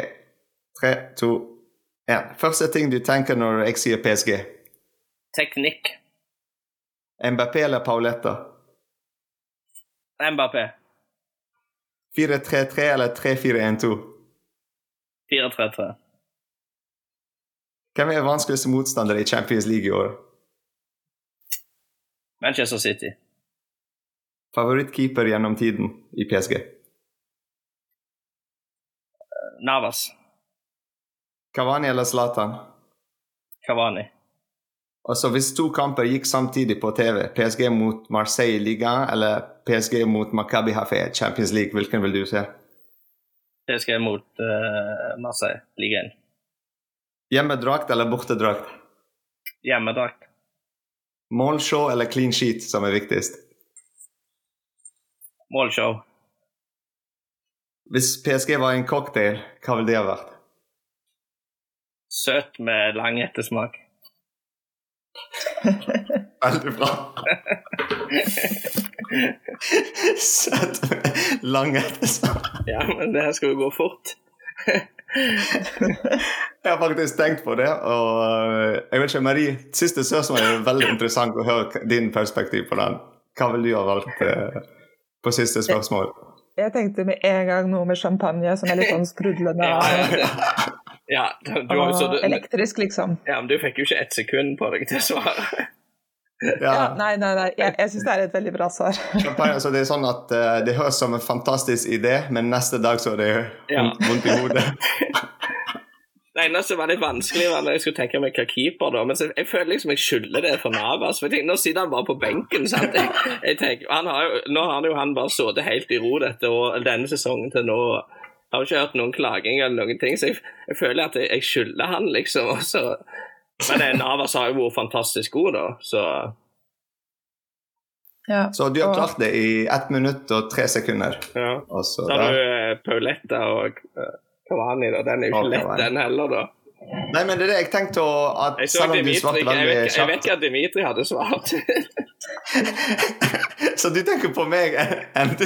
Tre, to, én. Første ting du tenker når jeg sier PSG? Teknikk. Mbappé eller Pauletta? Mbappé. 4-3-3 eller 3-4-1-2? 4-3-3. Hvem er vanskeligste motstander i Champions League i år? Manchester City. Favorittkeeper gjennom tiden i PSG? Navas. Cavani eller Zlatan? Kavani. Altså Hvis to kamper gikk samtidig på TV, PSG mot Marseille i ligaen eller PSG mot Maccabi Haifa Champions League, hvilken vil du se? PSG mot uh, Marseille. Liga 1. Hjemmedrakt eller bortedrakt? Hjemmedrakt. Målshow eller clean sheet som er viktigst? Målshow. Hvis PSG var en cocktail, hva ville det ha vært? Søt med lang ettersmak. Veldig bra. Søt med lang ettersmak. Ja, men det her skal jo gå fort. Jeg har faktisk tenkt på det. og øh, jeg vet ikke, Marie, Siste spørsmål er veldig interessant å høre din perspektiv på den. Hva vil du ha valgt eh, på siste spørsmål? Jeg tenkte med en gang noe med champagne som er litt sånn sprudlende Ja, ja, og, ja, du, du, så, du, elektrisk, liksom. ja, men du fikk jo ikke ett sekund på deg til å svare. Ja, Ja, nei, nei, nei. Jeg, jeg syns det er et veldig bra svar. champagne, så Det er sånn at uh, det høres som en fantastisk idé, men neste dag så er det Ja. vondt, i hodet. Det eneste som var litt vanskelig, var når jeg skulle tenke meg hva keeper, da. Men så, jeg føler liksom jeg skylder det for Navas. For jeg tenker, nå sitter han bare på benken. sant? Jeg, jeg tenker, han har jo, nå har jo han bare sittet helt i ro dette og denne sesongen til nå. Jeg har ikke hørt noen klaging eller noen ting, så jeg, jeg føler at jeg, jeg skylder han, liksom. og Så, men eh, Navas har jo vært fantastisk god, da. Så Ja. Så du har Og- klart det i ett minutt og tre sekunder. ja. Og så Så har du eh, Pauletta og Cavani, da. Den er jo ikke lett, Kavani. den heller, da. Nei, men det er det jeg tenkte å at Jeg Selv om du svarte vet, veldig ikke- jeg vet ikke at Dimitri hadde svart. Så du tenker på meg enn du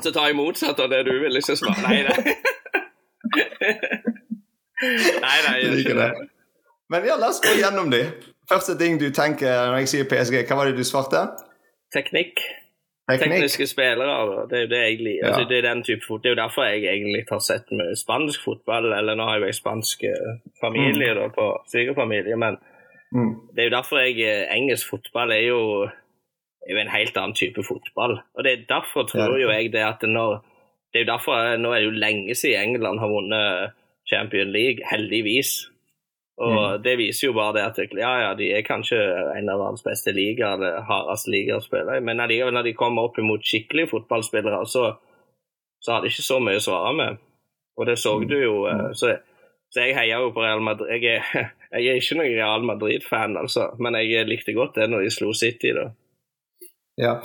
Så tar jeg motsatt av det du vil ikke svare. Nei, nei. nei, nei, jeg liker ikke det. Men ja, la oss gå gjennom de. Første ting du tenker når jeg sier PSG, hva var det du svarte? Teknikk. Teknikk? Tekniske spillere. da. Det er jo det jeg liker. Ja. Altså, det, er den type fot det er jo derfor jeg egentlig har sett med spansk fotball. Eller nå har jeg jo en spansk familie familie da, på svigerfamilie, men Mm. det er jo derfor jeg eh, Engelsk fotball er jo, er jo en helt annen type fotball. Og det er derfor tror Ja. jo jeg det at når det er jo derfor, eh, Nå er det jo lenge siden England har vunnet Champion League, heldigvis. Og det viser jo bare det at ja, ja, de er kanskje en av verdens beste ligaer, eller hardeste ligaer å spille i, men allikevel når de kommer opp imot skikkelige fotballspillere, så, så har de ikke så mye å svare med. Og det så du jo. eh, Så, så jeg heier jo på Real Madrid. Jeg er, jeg er ikke noen Real Madrid-fan, altså, men jeg likte godt det når de slo City, da. Ja.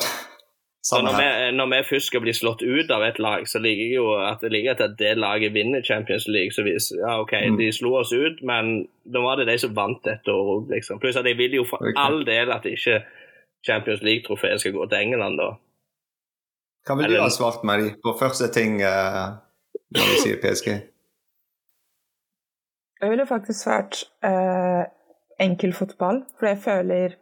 Så når vi, når vi først skal bli slått ut av et lag, så liker jeg jo at det ligger at det laget vinner Champions League. Så hvis, ja, ok, Mm. de slo oss ut, men da var det de som vant dette året liksom. Pluss at jeg vil jo for okay. all del at ikke Champions League-trofeet skal gå til England, da. Hva vil du ha svart, Marie, på første ting uh, når vi sier PSG? Jeg ville faktisk svart uh, enkel fotball, for jeg føler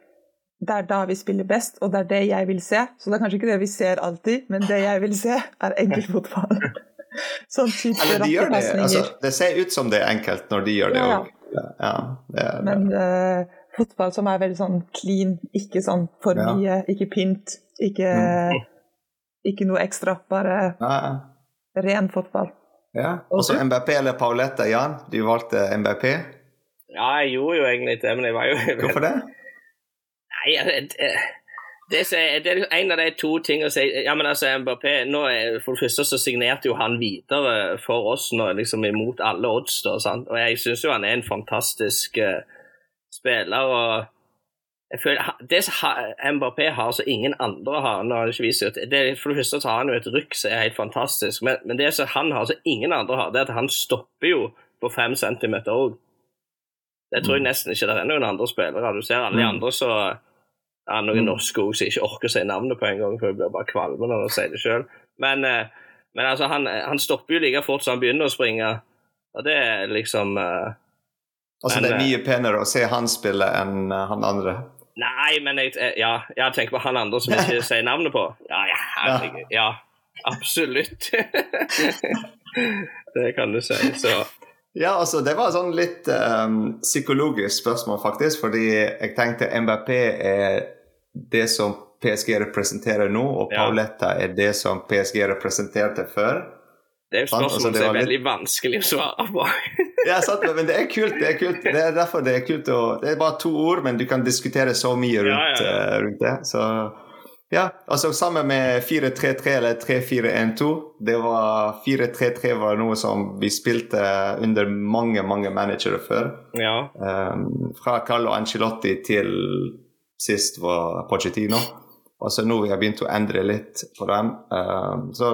det er da vi spiller best, og det er det jeg vil se. Så det er kanskje ikke det vi ser alltid, men det jeg vil se, er enkeltfotball. sånn type Eller de gjør det. Altså, det ser ut som det er enkelt når de gjør det òg. ja. Ja, ja, Men uh, fotball som er veldig sånn clean, ikke sånn for Ja. mye, ikke pynt, ikke, ikke noe ekstra. Bare ja, ren fotball. ja. Og så MBP eller Paulette. Jan. Du valgte MBP. Ja, jeg gjorde jo egentlig det, men jeg var jo Hvorfor det? Nei, det, det, er- det er en av de to tingene å si Ja, men altså, Mbappé nå er, For det første så signerte jo han videre for oss nå, liksom imot alle odds. da, sant? Og jeg syns jo han er en fantastisk uh, spiller. og jeg føler, Det som Mbappé har som ingen andre har nå har det ikke vist at det, For det første så har han jo et rykk som er helt fantastisk, men, men det som han har som ingen andre har, det er at han stopper jo på fem centimeter òg. Det tror jeg nesten ikke det er noen andre spillere. Du ser alle de Mm. andre så ja, noen norske òg som ikke orker å si navnet på en gang, for jeg blir bare kvalm når han sier det sjøl. Men, eh, men altså, han, han stopper jo like fort som han begynner å springe. Og det er liksom uh, Altså, Men, det er eh, mye penere å se han spille enn eh, han andre. Nei, men jeg, eh, ja, jeg tenker på han andre som jeg ikke sier navnet på. Ja, ja, herregud. Ja, absolutt. det kan du si. Så Ja, altså, det var sånn litt um, psykologisk spørsmål, faktisk. Fordi jeg tenkte MBP er det som PSG representerer nå, og Ja. Er det som PSG representerte før. det er jo altså, spørsmål det som er litt- veldig vanskelig å svare på. Ja, sant, men det er kult. Det er kult. Det er derfor det er kult å Det er bare to ord, men du kan diskutere så mye rundt, Ja, ja, ja. eh, rundt det. Så Ja, altså sammen med 4-3-3 eller 3-4-1-2. Det var 4-3-3 var noe som vi spilte under mange, mange managere før. Ja. Um, fra Carlo Ancelotti til sist var Pochettino. Og så nå har jeg begynt å endre litt på den. Um, så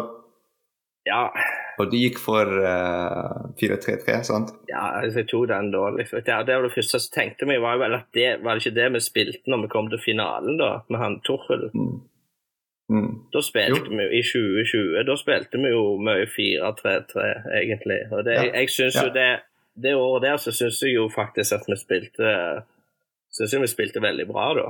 ja. Og du gikk for uh, 4-3-3, sant? Ja, altså, jeg tok den da. Liksom. Det, det var det første som tenkte meg, var vel at det var det ikke det vi spilte når vi kom til finalen, da, med han Torhild. Mm. Mm. Da spilte jo. vi jo i 2020 Da spilte vi jo mye 4-3-3, egentlig. Og det, ja. jeg syns jo det Det året der så syns jeg jo faktisk at vi spilte Syns jeg vi spilte veldig bra, da.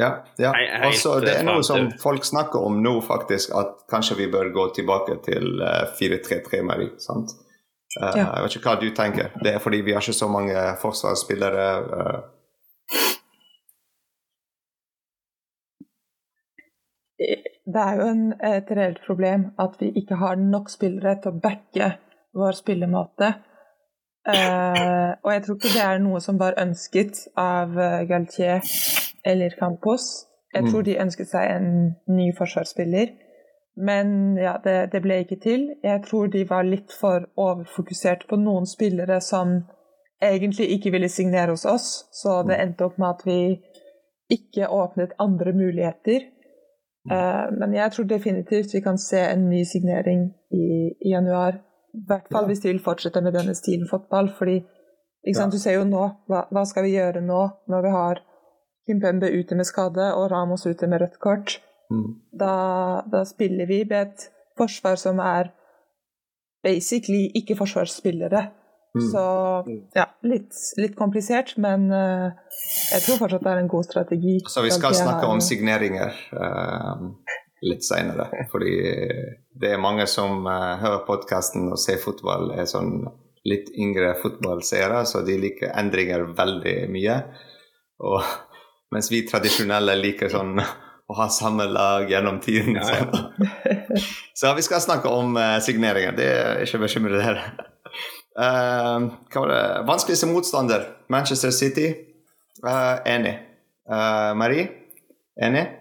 Ja. ja. Også, det er noe som folk snakker om nå, faktisk, at kanskje vi bør gå tilbake til 4-3-3 med dem. sant? Uh, ja. Jeg vet ikke hva du tenker. Det er fordi vi har ikke så mange forsvarsspillere. Uh. Det er jo en, et reelt problem at vi ikke har nok spillere til å backe vår spillemåte. Uh, og jeg tror ikke det er noe som var ønsket av Galtier eller Campos. Jeg tror mm. de ønsket seg en ny forsvarsspiller. Men ja, det, det, ble ikke til. Jeg tror de var litt for overfokusert på noen spillere som egentlig ikke ville signere hos oss, så det mm. endte opp med at vi ikke åpnet andre muligheter. Uh, men jeg tror definitivt vi kan se en ny signering i, i januar. I hvert fall hvis de vil fortsette med denne stilen fotball. fordi du ser jo nå, hva, hva skal vi gjøre nå når vi har Kimpembe ute med skade og Ramos ute med rødt kort. Mm. Da, da, spiller vi med et forsvar som er basically ikke forsvarsspillere. Mm. Så ja, litt, litt komplisert, men uh, jeg tror fortsatt det er en god strategi. Så vi skal snakke om signeringer uh, litt seinere, fordi det er mange som uh, hører podkasten og ser fotball, er sånn litt yngre fotballseere, så de liker endringer veldig mye. Og mens vi tradisjonelle liker sånn å ha samme lag gjennom tiden. Ja, ja. Så vi skal snakke om uh, signeringer. Det er ikke bekymret der. Uh, hva var det? Vanskeligste motstander, Manchester City. Uh, enig. Uh, Marie? Enig?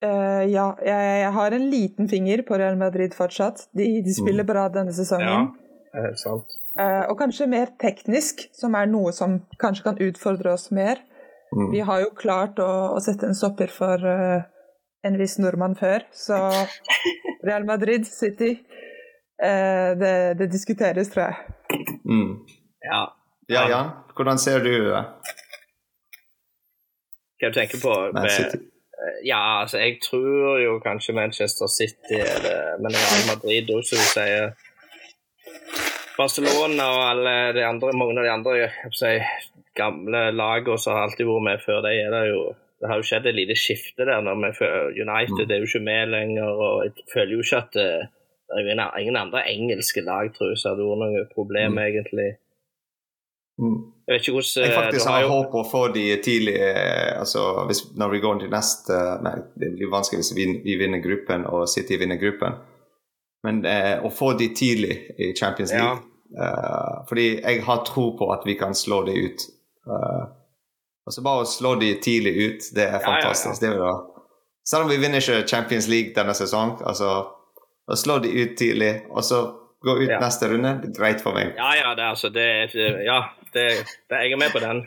Ja, jeg, jeg, har en liten finger på Real Madrid fortsatt. De, de spiller mm. bra denne sesongen. Ja, helt sant. Uh, og kanskje mer teknisk, som er noe som kanskje kan utfordre oss mer. Mm. Vi har jo klart å, å sette en stopper for uh, en viss nordmann før, så Real Madrid City uh, det, det, diskuteres, tror jeg. Mm. Ja. ja. Jan, hvordan ser du det? Hva du tenker på? Med, ja, altså jeg tror jo kanskje Manchester City er det, men Real Madrid òg, som du sier. Barcelona og alle de andre, mange av de andre jeg si, gamle lagene som har alltid vært med før, det er det jo det har jo skjedd et lite skifte der. når vi United mm. er jo ikke med lenger. og Jeg føler jo ikke at det, det er ingen andre engelske lag tror jeg, som hadde vært noe problem, mm. egentlig. Mm. Jeg vet ikke hvordan Jeg faktisk har, har håp å få de tidlig eh, altså hvis, Når vi går til neste Nei, det blir vanskelig hvis vi, vi vinner gruppen og City vinner gruppen. Men eh, å få de tidlig i Champions League ja. eh, Fordi jeg har tro på at vi kan slå de ut Eh, altså Bare å slå de tidlig ut, det er fantastisk. Ja, ja, ja. Det Selv om vi vinner ikke Champions League denne sesongen, altså å slå de ut tidlig, og så gå ut neste runde, det er greit for meg. Ja, ja, det, altså, det, ja det, det, jeg er med på den.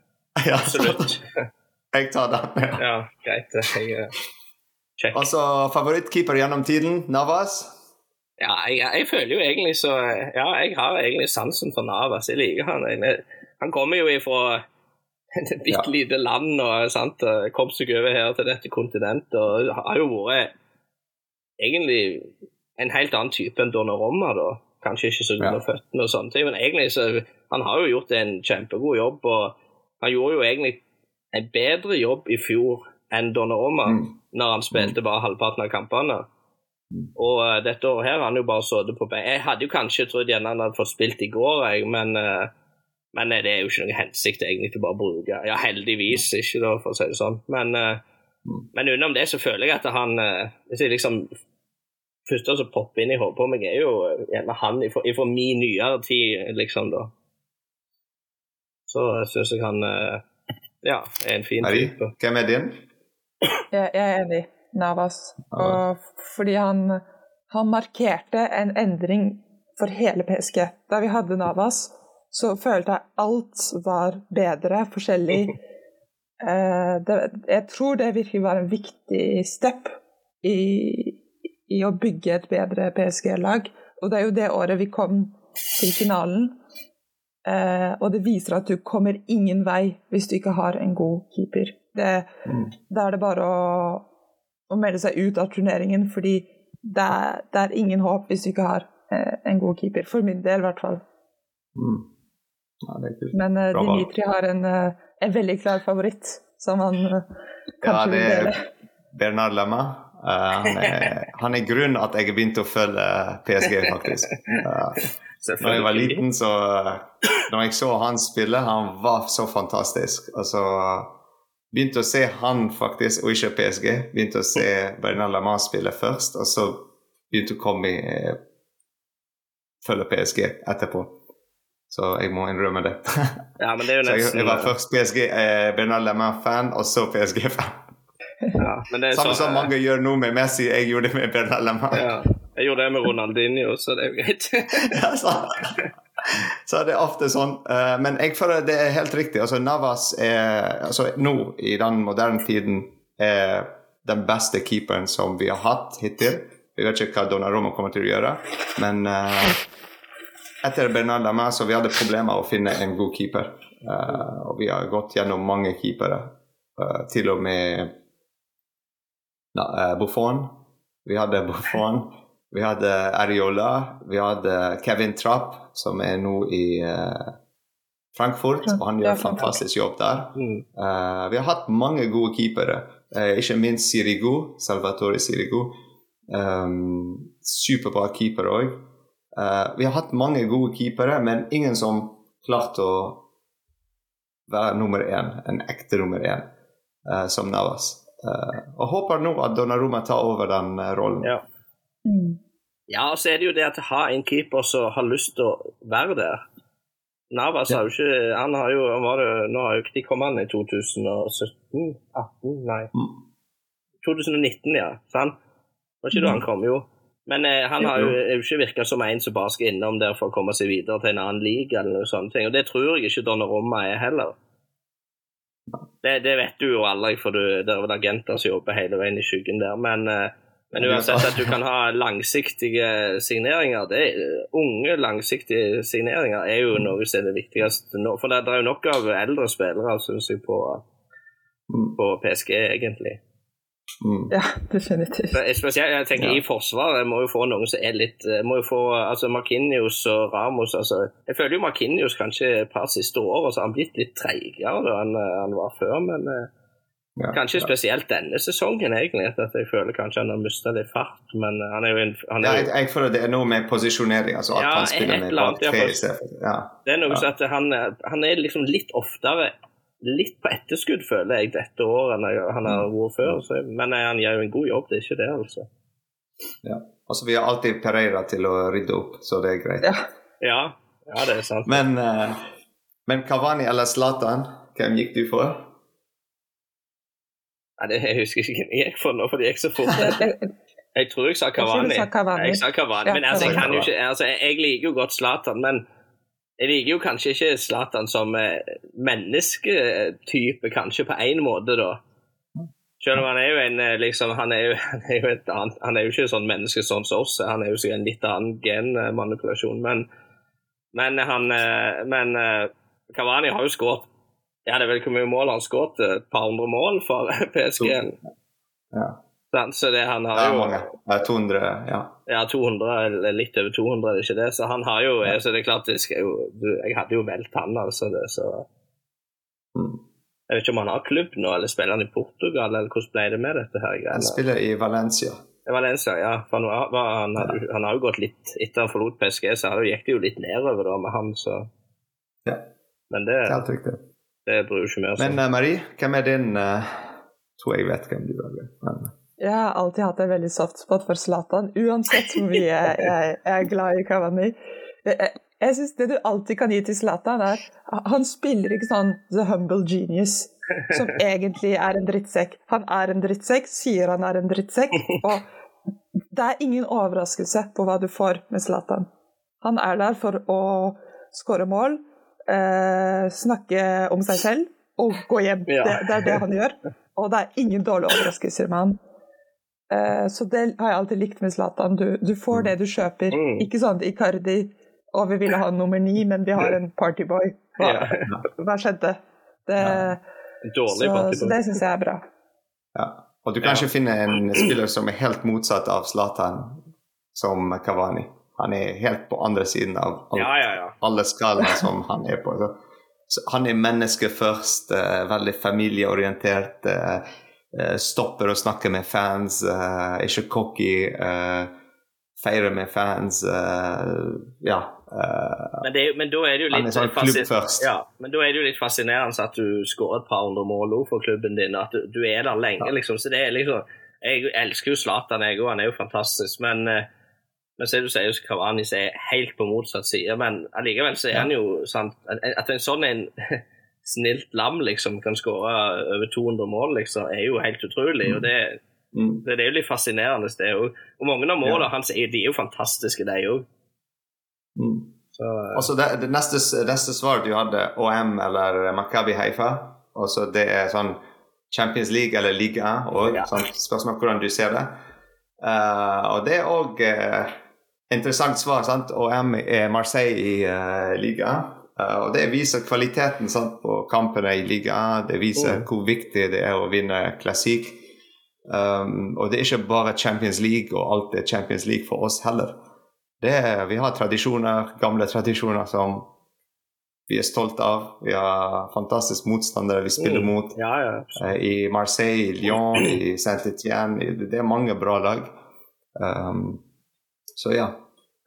Absolutt. jeg tar den. Ja, ja greit. Jeg, check. Altså, favorittkeeper gjennom tiden, Navas? Ja, jeg, jeg, føler jo egentlig så Ja, jeg har egentlig sansen for Navas. Jeg liker han. Jeg, han kommer jo ifra et bitte lite ja. land og sant, kom seg over her til dette kontinentet og har jo vært egentlig en helt annen type enn Donnarumma. da. Kanskje ikke så god med ja. føttene og sånne ting, men egentlig så han har jo gjort en kjempegod jobb. og Han gjorde jo egentlig en bedre jobb i fjor enn Donnarumma mm. når han spilte bare halvparten av kampene. Mm. Og uh, dette året her har han jo bare sittet på bein. Jeg hadde jo kanskje trodd gjerne han hadde fått spilt i går, jeg, men uh, men eh, det er jo ikke noen hensikt egentlig til bare å bruke Ja, heldigvis ikke, da, for å si det sånn. Men, mm. men utenom det så føler jeg at han Hvis jeg liksom første som popper inn i hodet på meg, er jo gjerne han fra min nyere tid, liksom, da. Så syns jeg han ja, er en fin type. Hvem er din? Jeg, jeg er enig. Navas. Og fordi han, han markerte en endring for hele PSG. Da vi hadde Navas, så følte jeg alt var bedre, forskjellig. Eh, det, jeg tror det virkelig var en viktig step i, i å bygge et bedre PSG-lag. Og det er jo det året vi kom til finalen. Eh, og det viser at du kommer ingen vei hvis du ikke har en god keeper. Det, mm. Da er det bare å, å, melde seg ut av turneringen, fordi det er, det er ingen håp hvis du ikke har eh, en god keeper. For min del, i hvert fall. Mm. Ja, Men eh, Dimitri har en, eh, en, veldig klar favoritt, som han eh, kanskje ja, vil dele. Bernard Lemma. Uh, han, er, han er grunnen at jeg begynte å følge PSG, faktisk. Uh, når jeg var liten, så Når jeg så han spille, han var så fantastisk. Og så begynte å se han faktisk, og ikke PSG. Begynte å se Bernard Lamar spille først, og så begynte å komme i følge PSG etterpå. Så jeg må innrømme det. Ja, men det er jo nesten... jeg, jeg var først PSG, eh, Bernard Lamar-fan, og så PSG-fan. Ja, Samme som mange gjør nå med Messi. Jeg gjorde det med Bernal Ja, jeg gjorde det med Ronaldinho, så det er jo greit. ja, så. så det er ofte sånn. Uh, men jeg føler det er helt riktig. Altså, Navas er altså, nå, i den moderne tiden, er den beste keeperen som vi har hatt hittil. Vi vet ikke hva Donnarumma kommer til å gjøre, men uh, etter Bernal Lama så vi hadde problemer å finne en god keeper. Uh, og vi har gått gjennom mange keepere. til og med Eh, Buffon. Vi hadde Buffon. Vi hadde Ariola. Vi hadde Kevin Trapp, som er nå i uh, Frankfurt, og han gjør fantastisk jobb der. Uh, vi har hatt mange gode keepere, ikke minst Sirigu, Salvatore Sirigu. Um, superbra keeper òg. vi har hatt mange gode keepere, men ingen som klarte å være nummer én, en ekte nummer én, som Navas. Uh, og håper nå at Donnarumma tar over den uh, rollen. Ja. Mm. ja, og så er det jo det at ha en keeper som har lyst til å være der. Navas ja. har jo ikke Han har jo var det, Nå har jo ikke de kommet an i 2017? 18? Nei. Mm. 2019, ja. Sant? Var ikke da han mm. kom, jo. Men eh, han har jo, jo ikke virka som en som bare skal innom der for å komme seg videre til en annen liga eller noe sånt. Og det tror jeg ikke Donnarumma er heller. Det, det, vet du jo aldri, for du, det er vel agenter som jobber hele veien i skyggen der. Men, eh, men uansett at du kan ha langsiktige signeringer det, Unge, langsiktige signeringer er jo noe som er det viktigste nå. For det, det er jo nok av eldre spillere, syns jeg, på, mm. på PSG, egentlig. Mm. Ja, definitivt. Spesielt, jeg tenker ja. I Forsvaret må jo få noen som er litt eh, må jo få, altså Markinius og Ramos altså, Jeg føler jo Markinius kanskje et par siste år så har han blitt litt treigere enn eh, han var før. Men eh, ja, kanskje ja. spesielt denne sesongen, egentlig. At jeg føler kanskje han har mista litt fart. Men han er jo en han er jo, jeg, jeg, føler det er noe med posisjonering. altså at han spiller med bak tre i Det er noe så at han, han er liksom litt oftere litt på etterskudd, føler jeg, dette året enn han har vært før. Så, men han gjør jo en god jobb, det er ikke det, altså. Ja. Altså, vi har alltid Pereira til å rydde opp, så det er greit. Ja, ja, ja det er sant. Men, uh, men Kavani eller Zlatan, hvem gikk du for? Nei, det, Jeg husker ikke hvem jeg gikk for nå, fordi jeg gikk så fort. Jeg tror jeg sa Kavani. Jeg, sa Kavani. Men altså, jeg, kan jo ikke, altså, jeg, jeg liker jo godt Zlatan, men jeg liker jo kanskje ikke Zlatan som eh, mennesketype, kanskje på én måte, da. Selv om han er jo en eh, liksom, han er jo, han er jo, et annet, han er jo ikke sånn menneske som oss, han er jo sikkert en litt annen genmanipulasjon. Men, men han eh, Men Kavani har jo skåret Ja, det er vel hvor mye mål han skåret? Et par hundre mål for PSG? Ja. Så det, han har jo ja, 200, ja. Ja, 200, eller litt over 200, er det ikke det? Så han har jo ja. Så det er klart, jeg, jeg hadde jo valgt han, altså. Det, så mm. Jeg vet ikke om han har klubb nå, eller spiller han i Portugal, eller hvordan ble det med dette her? Han spiller i Valencia. Valencia, ja. For han, han, han, han, har jo gått litt Etter han forlot PSG, så gikk det jo litt nedover da med han, så Ja. Men det, Helt riktig. det bryr jo ikke vi oss om. Men uh, Marie, hvem er din uh, Tror jeg vet hvem du er. Men... Jeg har alltid hatt en veldig soft spot for Zlatan, uansett hvor mye jeg, jeg, er glad i Kavani. Jeg, Jeg synes Det du alltid kan gi til Zlatan, er Han spiller ikke sånn the humble genius, som egentlig er en drittsekk. Han er en drittsekk, sier han er en drittsekk, og det er ingen overraskelse på hva du får med Zlatan. Han er der for å skåre mål, eh, snakke om seg selv og gå hjem. Det, det, er det han gjør. Og det er ingen dårlige overraskelser med han. Eh, så det har jeg alltid likt med Zlatan. Du, du, får det du kjøper. Mm. Ikke sånn Icardi og vi ville ha nummer ni, men vi har en partyboy. Hva, hva skjedde? Det, så, så, det syns jeg er bra. Ja. Og du kan ikke finne en spiller som er helt motsatt av Zlatan som Kavani. Han er helt på andre siden av ja, ja, ja. alle skalaer som han er på. Så, så han er menneske først, uh, veldig familieorientert. Uh, stopper å snakke med fans, ikke cocky. feirer med fans. ja, Uh, men, det, men, da er det jo litt sånn ja, men da er det jo litt fascinerende at du skårer et par hundre mål for klubben din, at du, du er der lenge. Ja. liksom, så det er liksom Jeg elsker jo Zlatan, jeg òg, han er jo fantastisk. Men, uh, men så du sier Kavani er helt på motsatt side. Men allikevel så er han jo sant, At en sånn en snilt lam liksom kan skåre over 200 mål, liksom, er jo helt utrolig. og det Mm. Det, det, er jo litt fascinerende, det òg. Og mange av målene ja. hans de er jo fantastiske, de òg. Mm. Så, uh, altså det, det neste, neste svar du hadde, OM eller Makabi Haifa. også det er sånn Champions League eller liga og ja. sånn, spørsmål hvordan du ser det. Uh, og det er òg uh, interessant svar. sant? OM er Marseille i uh, liga. Og det viser kvaliteten sant, på kampene i ligaen, Det viser mm. hvor viktig det er å vinne klassikk. Um, og det er ikke bare Champions League og alt er Champions League for oss heller. Det, vi har tradisjoner, gamle tradisjoner som vi er stolte av. Vi har fantastiske motstandere vi spiller mm. mot. Ja, ja. uh, I Marseille, i Lyon, i Saint-Étienne. Det er mange bra lag. Um, så ja.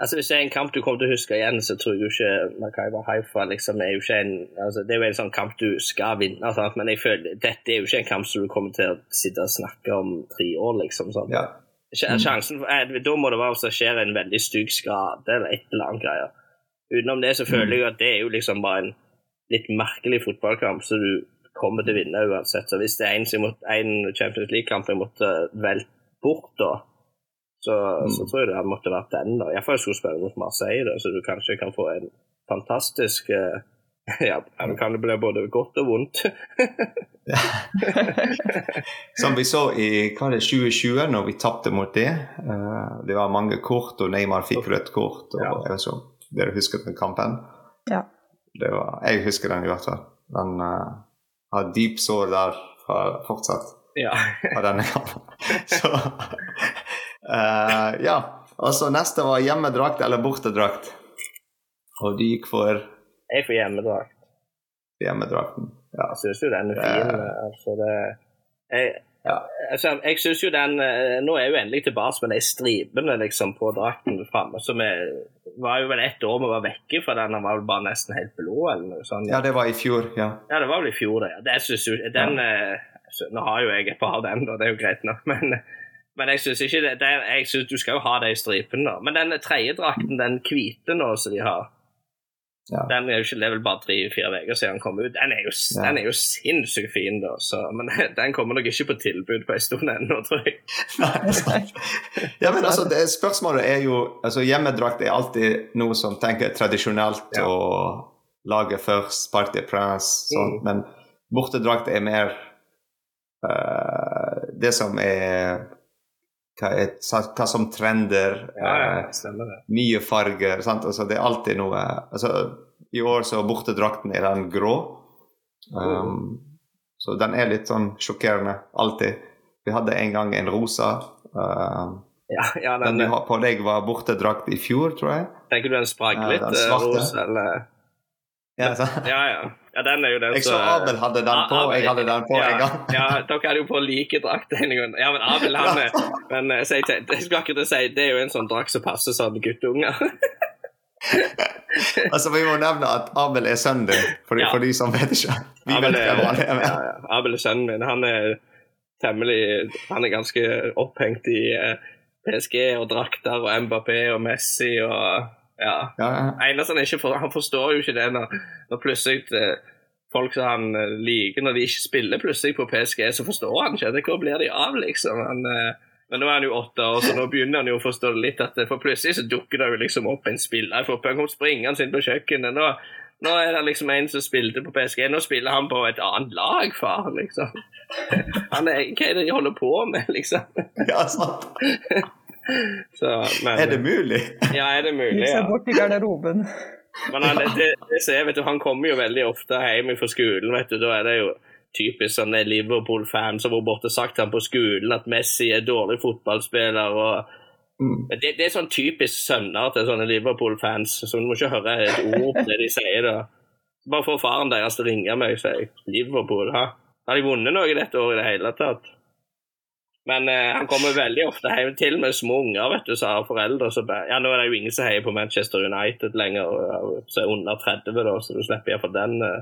Altså Hvis det er en kamp du kommer til å huske igjen, så tror jeg jo ikke Makaiba Haifa liksom, er jo ikke en, altså, Det er jo en sånn kamp du skal vinne, sant? men jeg føler dette er jo ikke en kamp som du kommer til å sitte og snakke om tre år. liksom sånn. Ja. Mm. Sjansen, Da må det være at det skjer en veldig stygg skade eller et eller annet greier. Utenom det så føler jeg at det er jo liksom bare en litt merkelig fotballkamp så du kommer til å vinne uansett. Så hvis det er en, en Champions League-kamp jeg måtte velte bort, da, så, mm. så, tror jeg det måtte vært den. da. Iallfall skulle spille mot Marseille, da, så du kanskje kan få en fantastisk uh, Ja, det kan bli både godt og vondt. Som vi så i hva er det, 2020, når vi tapte mot det. Uh, det var mange kort, og Neymar fikk rødt kort. og ja. jeg vet ikke Dere husker den kampen? Ja. Var, jeg husker den i hvert fall. Den uh, har dyp sår der fortsatt. Ja. av denne kampen. Så uh, Ja. så neste var hjemmedrakt eller bortedrakt. Og du gikk for jeg får hjemmedrakt. Hjemmedrakten, ja. Jeg syns jo den er fin. Altså det, jeg, ja. altså, jeg synes jo den eh, Nå er jeg jo endelig tilbake med de stripene liksom, på drakten framme. Som er, var jo vel ett år vi var vekke fra den. Den var vel bare nesten helt blå. eller noe sånt. Ja, det var i fjor. Ja, ja det var vel i fjor, det. det synes jo, den, ja. altså, nå har jo jeg et par av den, da, det er jo greit nok. men men jeg syns ikke det, det, jeg synes Du skal jo ha de stripene, da. Men den tredje drakten, den hvite nå som de har ja. Den er jo ikke, Det er vel bare tre-fire uker siden den kom ut. Den er jo, ja. den er jo sinnssykt fin, da. Så, men den kommer nok ikke på tilbud på en stund ennå, tror jeg. ja, men altså, det, Spørsmålet er jo altså Hjemmedrakt er alltid noe som tenker tradisjonelt ja. og lager først, party prince, sånn. Mm. Men bortedrakt er mer uh, det som er hva, er, hva som trender. Ja, ja, eh. Nye farger. Sant? Altså, det er alltid noe altså, I år så bortedrakten er den grå. Um, Så den er litt sånn sjokkerende. Alltid. Vi hadde en gang en rosa. Uh, ja, ja, den, den, du har på deg, var bortedrakt i fjor, tror jeg. Tenker du den sprakk litt, uh, rosa, eller? Ja, ja, ja. Ja, den er jo den Jeg så Abel hadde den på, jeg hadde den på ja, en gang. ja, dere hadde jo på like drakt en gang. Ja, men Abel, han er Men eh, jeg, jeg, jeg skal akkurat si, det er jo en sånn drakt som passer sånn guttunger. altså, Vi må nevne at Abel er sønnen din, for, ja. for de som vet ikke. Vi Abel vet hvem han er. Med. Ja, ja. Abel er sønnen min. Han er temmelig Han er ganske opphengt i uh, PSG og drakter og Mbappé og Messi og Ja. Ja, ja. Eneste han ikke for, Han forstår jo ikke det når, når plutselig eh, folk som han eh, liker, når de ikke spiller plutselig på PSG, så forstår han ikke. Hvor blir de av, liksom? Han, eh, men nå er han jo åtte år, så nå begynner han jo å forstå litt. At, for plutselig så dukker det jo liksom opp en spiller fotball. Han kom springende inn på kjøkkenet. Nå, nå er det liksom en som spilte på PSG. Nå spiller han på et annet lag, far, liksom. Han er, hva er det de holder på med, liksom? ja sant. Så, men, Er det mulig? Ja, er det mulig? Ja. seg bort i garderoben. Men han, det, det ser, vet du, han kommer jo veldig ofte hjem fra skolen. vet du, Da er det jo typisk sånne Liverpool-fan som har borte sagt han på skolen at Messi er dårlig fotballspiller. og Mm. det, det er sånn typisk sønner til sånne Liverpool-fans, så du må ikke høre et ord på det de sier. da. Bare få faren deres til å ringe meg og si Liverpool, ha? Har de vunnet noe dette året i det hele tatt? Men eh, han kommer veldig ofte hjem til med små unger, vet du, så har foreldre som Ja, nå er det jo ingen som heier på Manchester United lenger, så er under 30, da, så du slipper iallfall den. eh.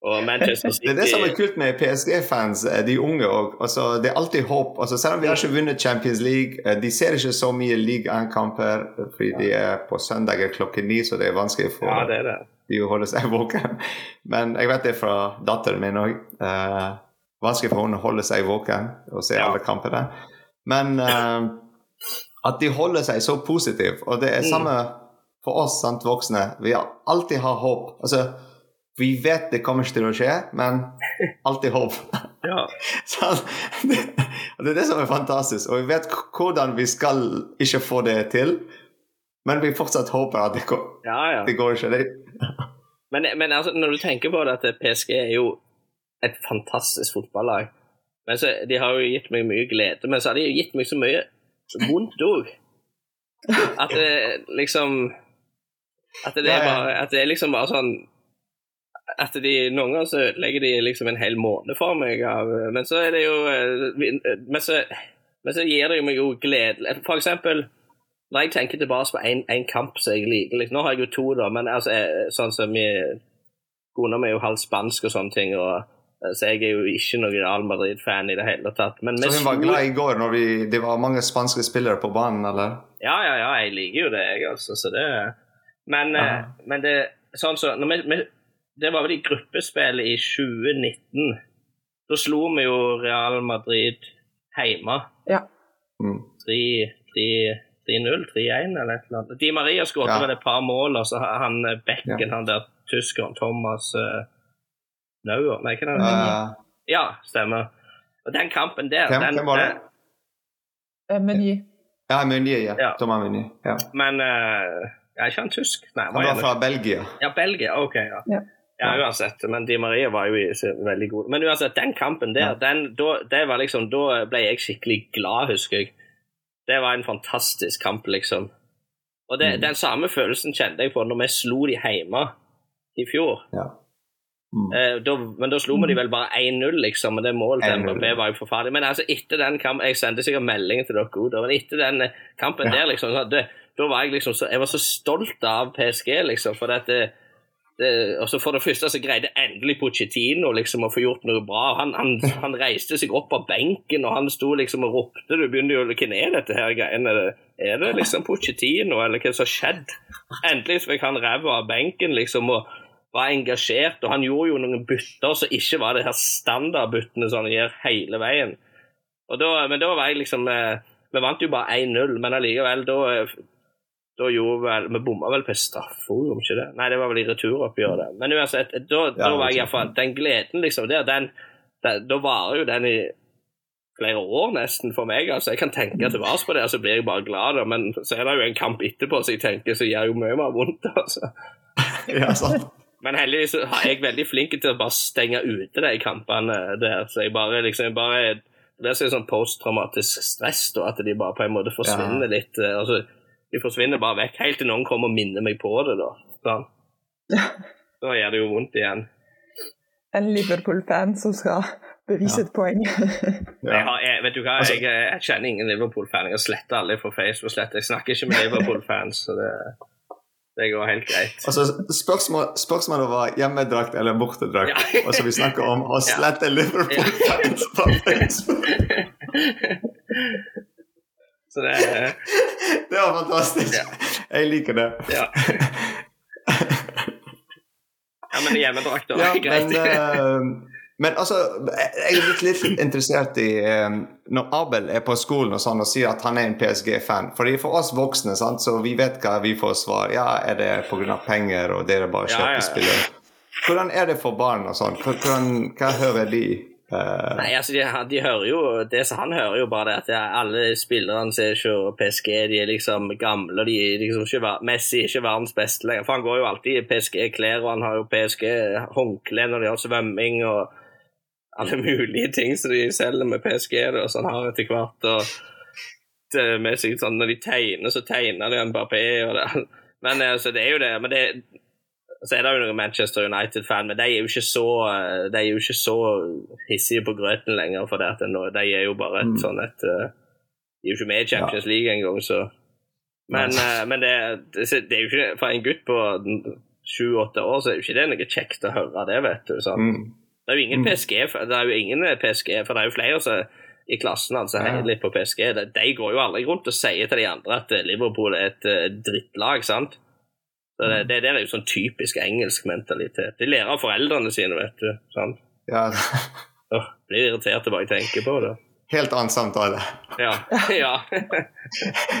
Og Manchester City Det er det som er kult med PSG-fans, eh, de unge òg. Altså, det er alltid håp. Altså, selv om vi har ikke vunnet Champions League, eh, de ser ikke så mye League 1-kamper fordi de er på søndager klokken ni, så det er vanskelig for Ja, det er det. de å holde seg våken. Men jeg vet det fra datteren min òg. Vanskelig for henne å holde seg våken og se Ja. alle kampene. Men uh, at de holder seg så positivt, og det er Mm. samme for oss sant, voksne. Vi har alltid har håp. Altså, vi vet det kommer ikke til å skje, men alltid håp. Ja. Så det, det er det som er fantastisk. Og vi vet hvordan vi skal ikke få det til, men vi fortsatt håper at det går, ja, ja. det går ikke. Det, Men, men altså, når du tenker på det, at PSG er jo et fantastisk fotballag. Men så, De har jo gitt meg mye glede, men så har de jo gitt meg så mye vondt òg. At det liksom At det, er bare, at det er liksom bare sånn At de noen ganger så ødelegger de liksom en hel måned for meg. Av, men så er det jo eh, Men så, men så gir det jo meg jo glede For eksempel når jeg tenker tilbake på en, kamp som jeg liker liksom, Nå har jeg jo to, da, men altså, eh, sånn som Kona mi er jo halvt spansk og sånne ting, og, så jeg er jo ikke noen Real Madrid-fan i det hele tatt. Men så hun var glad i går når vi, det var mange spanske spillere på banen, eller? Ja, ja, ja, jeg liker jo det, jeg, altså. Så det Men, Ja. eh, men det sånn så, når vi, vi, Det var vel i gruppespillet i 2019. Da slo vi jo Real Madrid hjemme. Ja. Mm. 3 3-0, 3-1 eller et eller annet. Di Maria skåret Ja. vel et par mål, og så han bekken, ja. han der tyskeren Thomas uh, Nauer Nei, hva er det? Uh, Ja, stemmer. Og den kampen der hvem, den, hvem var det? Eh, Meny. Ja, Meunier. Ja. Ja. Thomas Meunier. Ja. Men eh, Er ikke han tysk? Nei, Han var fra Belgia. Ja, Belgia. OK, ja. Ja. Ja, uansett. Men Di Maria var jo veldig god. Men uansett, den kampen der, Ja. den, da, det var liksom, da ble jeg skikkelig glad, husker jeg. Det var en fantastisk kamp, liksom. Og det, Mm. den samme følelsen kjente jeg på når vi slo de hjemme i fjor. Ja. Mm. Eh, da, men da slo vi de vel bare 1-0, liksom, og det målet til 1-0, var jo forferdelig. Men altså, etter den kampen Jeg sendte sikkert melding til dere òg, men etter den eh, kampen Ja. der, liksom, det, da var jeg liksom så, Jeg var så stolt av PSG, liksom, for dette det, det, og så For det første så greide endelig Pochettino liksom å få gjort noe bra. Han, han, han reiste seg opp av benken, og han sto liksom og ropte. Du begynte jo Hvem er dette her greiene? Er det, liksom Pochettino, eller hva som har skjedd? Endelig så fikk han ræva av benken, liksom. og var engasjert, og han gjorde jo noen bytter som ikke var det her standardbyttene som han gjør hele veien. Da, men da var jeg liksom eh, Vi vant jo bare 1-0, men allikevel, da eh, da gjorde vel Vi bomma vel på straffe, gjorde ikke det? Nei, det var vel i returoppgjøret. Men uansett, da, da var jeg iallfall Den gleden, liksom, der, den, den Da varer jo den i flere år nesten for meg. altså Jeg kan tenke tilbake på det, og så blir jeg bare glad, da. Men så er det jo en kamp etterpå så jeg tenker så gjør jo mye mer vondt. altså. ja, sant. Men heldigvis så er jeg veldig flink til å bare stenge ute de kampene der. Så jeg bare liksom bare, Det er sånn posttraumatisk stress, da, at de bare på en måte forsvinner litt. eh, altså, De forsvinner bare vekk, helt til noen kommer og minner meg på det. Da sånn. Da gjør det jo vondt igjen. En Liverpool-fan som skal bevise et poeng. Jeg, har, jeg, vet du hva, Altså- jeg, jeg kjenner ingen Liverpool-fan. Jeg har sletta alle fra Facebook. slett. Jeg snakker ikke med Liverpool-fans, så det, det går helt greit. Altså, spørsmål, spørsmålet var hjemmedrakt eller bortedrakt. Ja. Og så vi snakker om å slette Liverpool-fans på Facebook. Så det Det var fantastisk. Ja. Jeg liker det. Ja. ja, men hjemmedrakt ja, er greit. Men, uh, men altså, jeg er litt, litt interessert i um, Når Abel er på skolen og sånn og sier at han er en PSG-fan Fordi For oss voksne sant, så vi vet hva vi får svar. Ja, er det pga. penger, og dere bare kjøper ja, ja, spillere? Hvordan er det for barn og sånn? Hva hører de? Uh, Nei, altså de, de, hører jo det som Han hører jo bare det at alle spillerne ser ikke PSG, de er liksom gamle. De er liksom ikke, Messi er ikke verdens beste lenger. For han går jo alltid i PSG-klær, og han har jo PSG-håndkle når de har svømming og alle mulige ting som de selger med PSG, da, som han har etter hvert. og det med seg sånn, Når de tegner, så tegner de Mbappé og det. Men altså, det er jo det. men det så er det jo noen Manchester United-fan, men de er jo ikke så de er jo ikke så hissige på grøten lenger. For det at de er jo bare et mm. sånn et eh, De er jo ikke med i Champions ja. League engang, så Men, ja. men det, det, det, er jo ikke For en gutt på sju-åtte år så er jo ikke det noe kjekt å høre det, vet du. sånn. Mm. Det er jo ingen mm. PSG, det er jo ingen PSG, for det er jo flere som i klassen altså, heier litt på PSG. De, de går jo aldri rundt og sier til de andre at Liverpool er et uh, drittlag, sant? Så det, det, det er jo sånn typisk engelsk mentalitet. De lærer av foreldrene sine, vet du. sant? Ja. oh, blir irritert bare jeg tenker på det. Helt annen samtale. Ja. ja.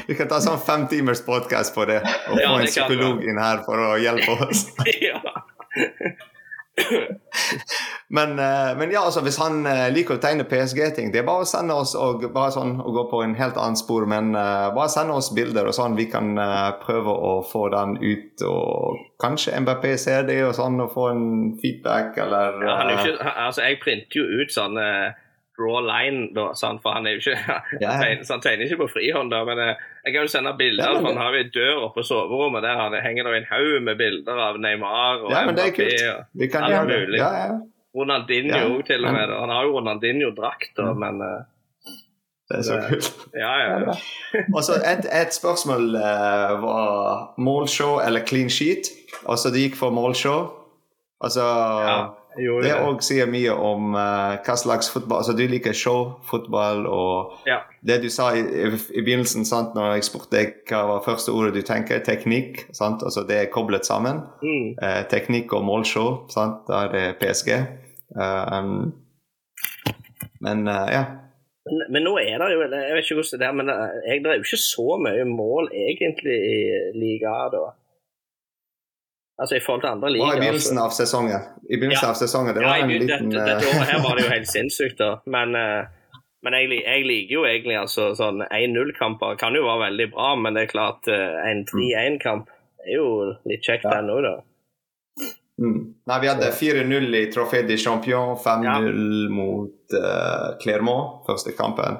Vi kan ta sånn fem timers podkast på det, og få ja, en psykolog inn her for å hjelpe oss. ja. Men, eh, men, ja, altså, hvis han eh, liker å tegne PSG-ting, det er bare å sende oss og bare sånn, og gå på en helt annen spor. Men uh, bare sende oss bilder, og sånn vi kan uh, prøve å få den ut. Og kanskje MBP ser det, og sånn, og få en feedback, eller uh, ja, ikke, altså, Jeg printer jo ut sånne draw line, da, sant? for han er jo ikke ja. tegner, han tegner ikke på frihånd. da, men eh, Jeg kan jo sende bilder, ja, for han har jo en dør oppe på soverommet der han henger det en haug med bilder av Neymar og ja, men det er kult. Vi kan gjøre det. Ja, ja. Ronaldinho ja, til og med. Han har jo Ronaldinho-drakt, ja. men uh, det er så kult. Ja, ja, ja. og så et, et, spørsmål uh, var målshow eller clean sheet. Altså det gikk for målshow. Altså ja. Det òg sier mye om uh, hva slags fotball Altså, du liker showfotball, og ja. det du sa i, i, i, begynnelsen, sant, når jeg spurte deg hva var første ordet du tenker, teknikk. Sant? Altså, det er koblet sammen. Mm. Uh, teknikk og målshow, sant? da er det PSG. Uh, um, men ja. Men, men, nå er det jo Jeg vet ikke hvordan det er, men jeg, det er jo ikke så mye mål egentlig i ligaen. da. Altså i forhold til andre ligaer. Og i begynnelsen av sesongen. I begynnelsen ja. av sesongen, det var ja, en liten dette, dette, året her var det jo helt sinnssykt, da. Men, uh, men jeg, jeg, liker jo egentlig altså sånn 1-0-kamper kan jo være veldig bra, men det er klart uh, en 3-1-kamp er jo litt kjekt ja. òg, da. Mm. Nei, vi hadde 4-0 i Trofé de Champion, 5-0 ja. mot uh, Clermont, første kampen.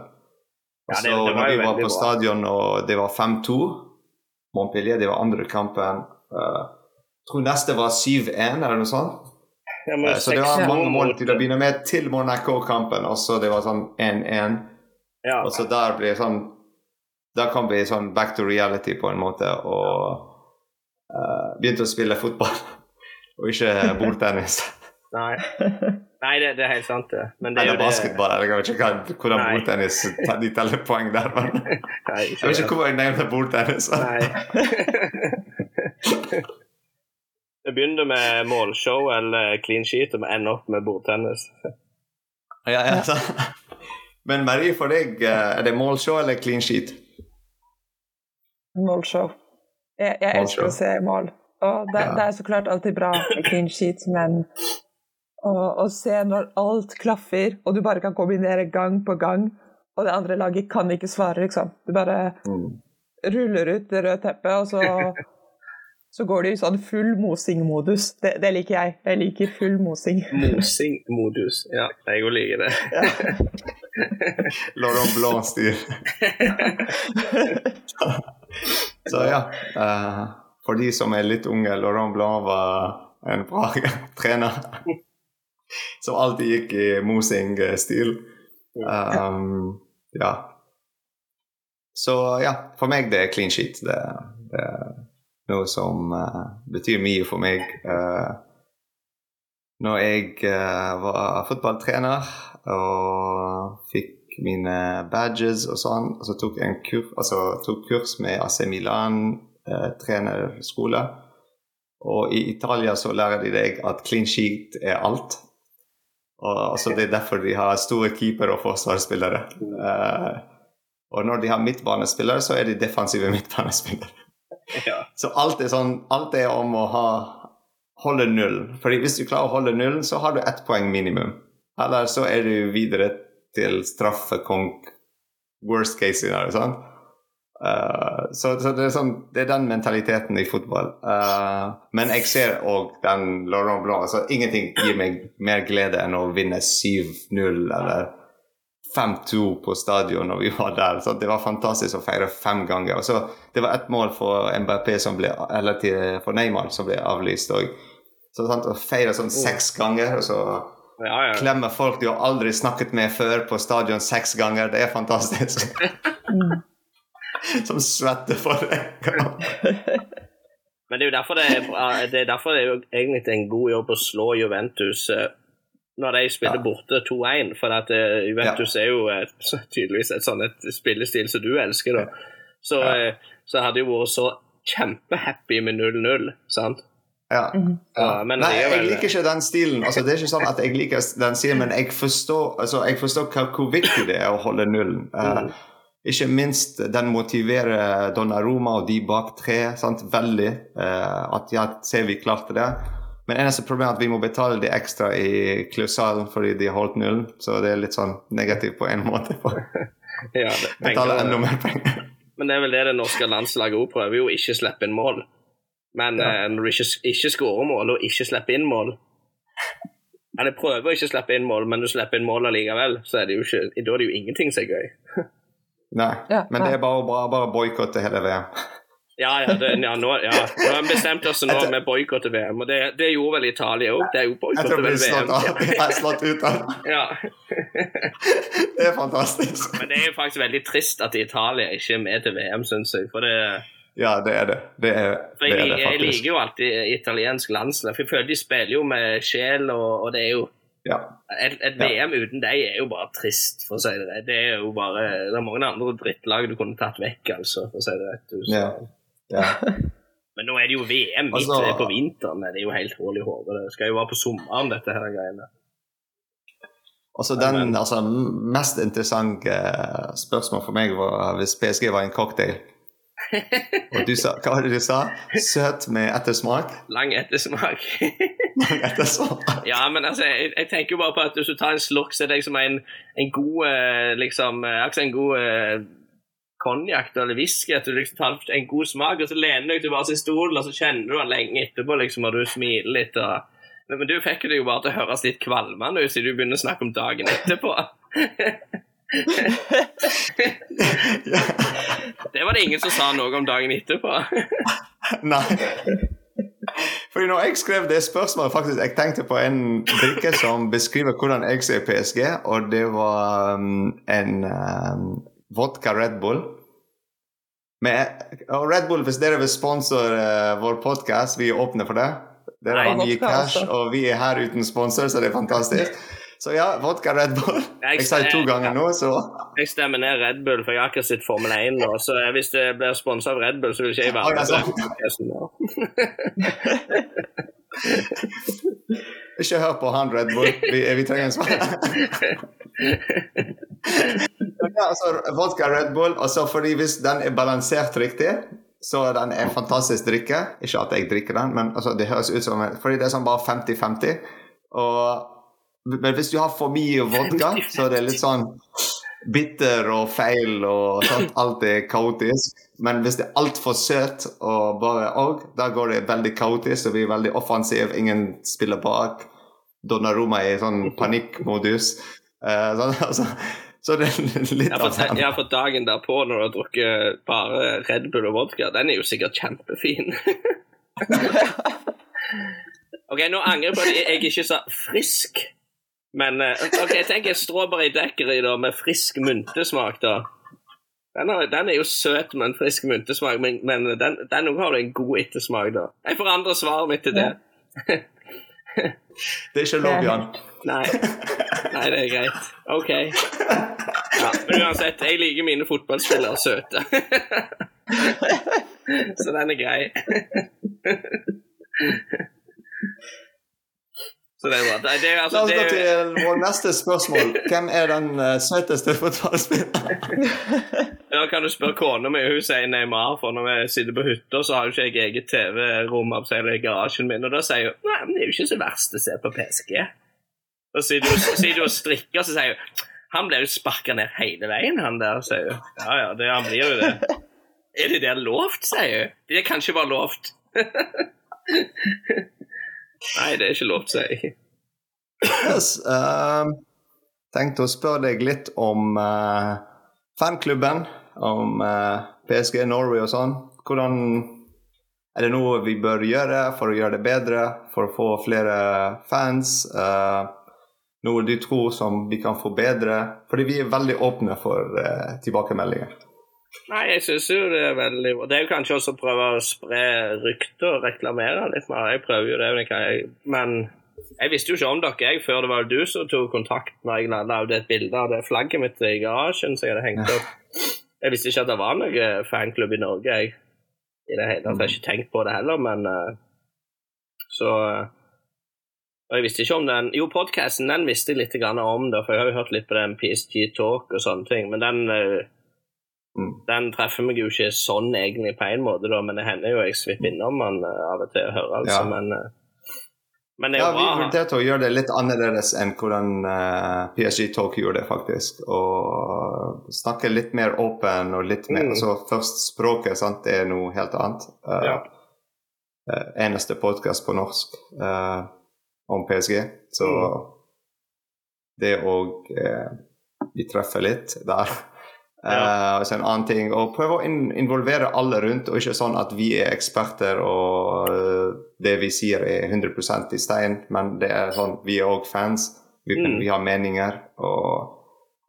Og så ja, når vi var på bra. stadion og det var 5-2 Montpellier, det var andre kampen. Uh, tror neste var 7-1, eller noe sånt. Ja, eh, så det var mange mål til å begynne med, til Monaco-kampen. Og så det var sånn 1-1. Ja. Og så der blir sånn Da kan vi sånn back to reality på en måte, og uh, begynte å spille fotball. og ikke bordtennis. Nei. Nei, det, det, er helt sant, det. Men det eller basketball. Jeg vet ikke hvordan bordtennis de teller poeng der. Men. Nei, jeg vet ikke hvorfor jeg nevnte bordtennis. Nei. Vi begynner med målshow eller clean sheet, og vi ender opp med bordtennis. ja, ja, så. Men Marie, for deg, eh, er det målshow eller clean sheet? Målshow. Jeg, jeg elsker å se mål. Og det, ja. det, er så klart alltid bra med clean sheet, men å, å, se når alt klaffer, og du bare kan kombinere gang på gang, og det andre laget kan ikke svare, liksom. Du bare mm. ruller ut det røde teppet, og så så går det i sånn full mosing-modus. Det, det, liker jeg. Jeg liker full mosing. Mosing-modus. Ja, jeg òg liker det. Ja. Laurent Blanc-stil. så ja. Uh, for de som er litt unge, Laurent Blanc var en bra trener. som alltid gikk i mosing-stil. Um, ja. Så ja, for meg det er clean sheet. Det, det noe som uh, betyr mye for meg. Uh, når jeg uh, var fotballtrener og fikk mine badges og sånn, og så tok jeg en kur, altså, tok kurs med AC Milan eh, trenerskole. Og i Italia så lærer de deg at clean sheet er alt. Og altså, Det er derfor de har store keeper- og forsvarsspillere. Uh, og når de har midtbanespillere, så er de defensive midtbanespillere. Ja. Så alt er, sånn, alt er om å ha, holde null. Fordi hvis du klarer å holde nullen, så har du ett poeng minimum. Eller så er du videre til straffekonk worst case scenario. sant? Uh, så, så det, er sånn, det, er den mentaliteten i fotball. Uh, men jeg ser òg den Laurent Blanc. Altså, ingenting gir meg mer glede enn å vinne 7-0 eller 5-2 på stadion når vi var der. Så det var fantastisk å feire fem ganger. Og så, det var ett mål for MBP som ble, eller til, for Neymar som ble avlyst òg. Så sant, å feire sånn seks ganger, og så Ja, ja. klemme folk du har aldri snakket med før på stadion seks ganger, det er fantastisk. som svetter for deg. Men det er jo derfor det er, det er, derfor det er egentlig en god jobb å slå Juventus eh, når de spiller Ja. borte 2-1. For at Juventus Juventus er jo et, tydeligvis et sånn et spillestil som du elsker, da. Så, Ja. eh, så hadde jo vært så kjempehappy med 0-0, sant? Ja. Ja, men Nei, jeg liker ikke den stilen. Altså, det er ikke sånn at jeg liker den stilen, men jeg forstår, altså, jeg forstår hva, hvor viktig det er å holde nullen. Uh, Mm. ikke minst den motiverer Donnaroma og de bak tre sant? veldig. Uh, at ja, ser vi klarte det. Men eneste problemet er at vi må betale de ekstra i klubbsalen fordi de har holdt nullen. Så det er litt sånn negativt på en måte. Ja, det, Betale enda mer penger. Men det er vel det det norske landslaget òg prøver, jo ikke slippe inn mål. Men Ja. eh, når du ikke, ikke skårer mål og ikke slipper inn mål Eller prøver å ikke slippe inn mål, men du slipper inn mål allikevel, så er det jo ikke, da er det jo ingenting som er gøy. Nei, Ja, men nei. det er bare å boikotte hele VM. Ja, ja, det, ja, nå, ja. nå har vi bestemt oss nå med boikott til VM, og det, det gjorde vel Italia òg. Det er jo boikott tror til vi VM. Jeg er slått ut av. Ja. Det er fantastisk. Men det er jo faktisk veldig trist at Italia ikke er med til VM, syns jeg. For det Ja, det er det. Det er det, er det jeg liker jo alltid italiensk landslag, for jeg føler de spiller jo med sjel, og, og det er jo Ja. Et, et VM uten deg er jo bare trist, for å si det rett. Det er jo bare Det er mange andre drittlag du kunne tatt vekk, altså, for å si det rett. Du, Så- Ja. Ja. Men nå er det jo VM midt Altså- på vinteren. Det er jo helt hull i hodet. Det skal jo være på sommeren, dette her greiene. Altså den altså, mest interessante spørsmålet for meg var hvis PSG var en cocktail. Og du sa, hva var det du sa? Søt med ettersmak? Lang ettersmak. ettersmak. ja, men altså, jeg, jeg tenker jo bare på at hvis du tar en slurk, så er det liksom en, en god eh, liksom, eh, en god eh, konjakk eller whisky. At du liksom tar en god smak, og så lener du deg tilbake i stolen, og så kjenner du den lenge etterpå, liksom, og du smiler litt. og men men du fikk det jo bare til å høres litt kvalmende ut siden du begynner å snakke om dagen etterpå. Det var det ingen som sa noe om dagen etterpå. Nei. Fordi når jeg skrev det spørsmålet, faktisk, jeg tenkte på en drikke som beskriver hvordan jeg ser PSG, og det var um, en um, vodka Red Bull. Med, og Red Bull, hvis dere vil sponsor uh, vår podkast, vi er åpne for det. Dere har mye cash, og vi er her uten sponsor, så det er fantastisk. Så ja, vodka Red Bull. Jeg Jeg sa det to ganger nå, så Jeg stemmer ned Red Bull, for jeg har akkurat sett Formel 1 nå. Så hvis det blir sponsa av Red Bull, så vil ikke jeg være med. ikke hør på han Red Bull. Vi, vi trenger en svar. ja, altså, vodka Red Bull, og så fordi hvis den er balansert riktig, så er den en fantastisk drikke. Ikke at jeg drikker den, men altså, det høres ut som Fordi det er sånn bare 50-50. Men hvis du har for mye vodka, så er det litt sånn bitter og feil og sånt. Alt er kaotisk. Men hvis det er altfor søt og bare òg, da går det veldig kaotisk og blir veldig offensiv. Ingen spiller bak. Donnaroma er i sånn panikkmodus. Eh, så, altså, så det er litt av den. ja, for dagen derpå, når du har drukket bare Red Bull og vodka, den er jo sikkert kjempefin. OK, nå angrer jeg på at jeg ikke sa frisk. Men eh, ok, tenk en strawberry daiquiri da, med frisk myntesmak, da. Den er, den er jo søt med en frisk myntesmak, men, men den, den har en god ettersmak, da. Jeg forandrer svaret mitt til det. Det er ikke lov, Jan. Nei. Nei, det er greit. OK. Ja, men uansett, jeg liker mine fotballspillere søte. Så den er grei. Så det er bra. Det, det, altså, La oss gå til vår neste spørsmål. Hvem er den uh, søteste fotballspilleren? da kan du spørre kona mi, hun sier Neymar, for når vi sitter på hytta, så har jo ikke jeg eget TV-rom i garasjen min, og da sier hun nei, men det er jo ikke så verst å se på PSG. Da sitter du, og strikker, så sier hun han ble jo sparka ned hele veien, han der, sier hun. Ja ja, det, han blir jo det. Er det der lovt, sier hun. Det kan ikke være lovt. Nei, det er ikke lov, til å si. Yes, uh, tenkte å spørre deg litt om uh, fanklubben, om uh, PSG Norway og sånn. Hvordan Er det noe vi bør gjøre for å gjøre det bedre, for å få flere fans? Uh, noe du tror som vi kan forbedre? Fordi vi er veldig åpne for tilbakemeldinger. Nei, jeg syns jo det er veldig bra. Det er jo kanskje også å prøve å spre rykter og reklamere litt mer. Jeg prøver jo det, men jeg, men jeg visste jo ikke om dere jeg, før det var du som tok kontakt når jeg lagde et bilde av det flagget mitt i garasjen som jeg hadde hengt opp. Jeg visste ikke at det var noen fanklubb i Norge, jeg. I det hele tatt. Jeg har ikke tenkt på det heller, men uh, så uh, og jeg visste ikke om den Jo, podkasten den visste jeg litt om, det, for jeg har jo hørt litt på den PSG Talk og sånne ting, men den uh, Mm. Den treffer meg jo ikke sånn egentlig på en måte, da, men det hender jo jeg svipper innom den uh, av og til og hører, altså. Ja. Men, uh, men det er ja, vi vurderte å gjøre det litt annerledes enn hvordan uh, PSG Talk gjorde det, faktisk. Og snakke litt mer åpen og litt mer mm. Altså først språket, sant, det er noe helt annet. Ja. eneste podkast på norsk om PSG, så mm. det òg Vi treffer litt der. Ja. Uh, en annen ting, og Prøve å involvere alle rundt, og ikke sånn at vi er eksperter og uh, det vi sier er 100 i stein, men det er sånn, vi er òg fans. Vi, mm. vi, har meninger. og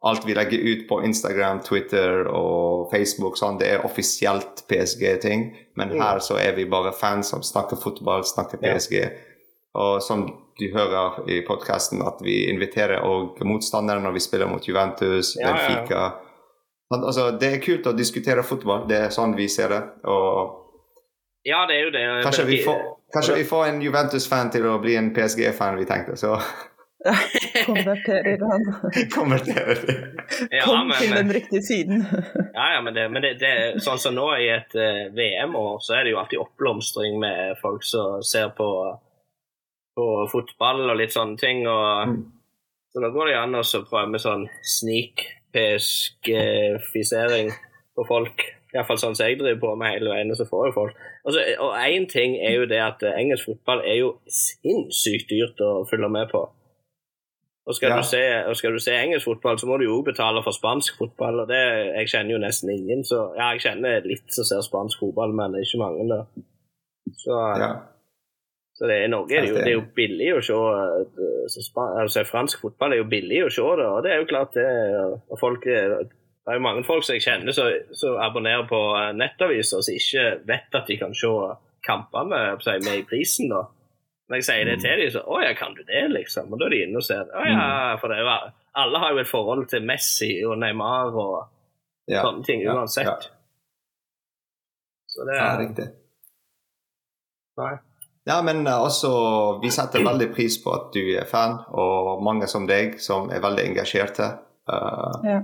Alt vi legger ut på Instagram, Twitter og Facebook, sånn, det er offisielt PSG-ting. Men mm. her så er vi bare fans som snakker fotball, snakker PSG. Ja. Og som du hører i podkasten, at vi inviterer òg motstandere når vi spiller mot Juventus, ja, Benfica. Ja, Altså, det er kult å diskutere fotball, det er sånn vi ser det. Og ja, det er jo det. Kanskje vi får, kanskje vi får en Juventus-fan til å bli en PSG-fan, vi tenkte. så... Konverterer han. Konverterer. Ja, Kom men, til den riktige siden. ja, ja, men, det, men det, det, sånn som nå i et uh, eh, VM-år, så er det jo alltid oppblomstring med folk som ser på, på fotball og litt sånne ting. og mm. Så da går det an å prøve med sånn sneak peskifisering på folk. Iallfall sånn som jeg driver på med hele veien, og så får jo folk altså, Og én ting er jo det at eh, engelsk fotball er jo sinnssykt dyrt å følge med på. Og skal, ja. du se, og skal, du se, engelsk fotball, så må du jo betale for spansk fotball. Og det, jeg kjenner jo nesten ingen, så ja, jeg kjenner litt som ser spansk fotball, men ikke mange, da. Så ja. Så det, I Norge er det, jo, det er jo billig å se eh, altså Fransk fotball er jo billig å se, det, og det er jo klart det. og folk, Det er jo mange folk som jeg kjenner som abonnerer på eh, nettaviser, som ikke vet at de kan se kampene med, i prisen. da. Når jeg sier det mm. til dem, så 'Å ja, kan du det?' liksom. Og da er de inne og ser. Å ja, mm. for det er jo, Alle har jo et forhold til Messi og Neymar og ja, sånne ting uansett. Ja, ja. Så det er ja, riktig. Nei. Ja, men eh, også vi setter veldig pris på at du er fan, og mange som deg som er veldig engasjerte. Uh, ja.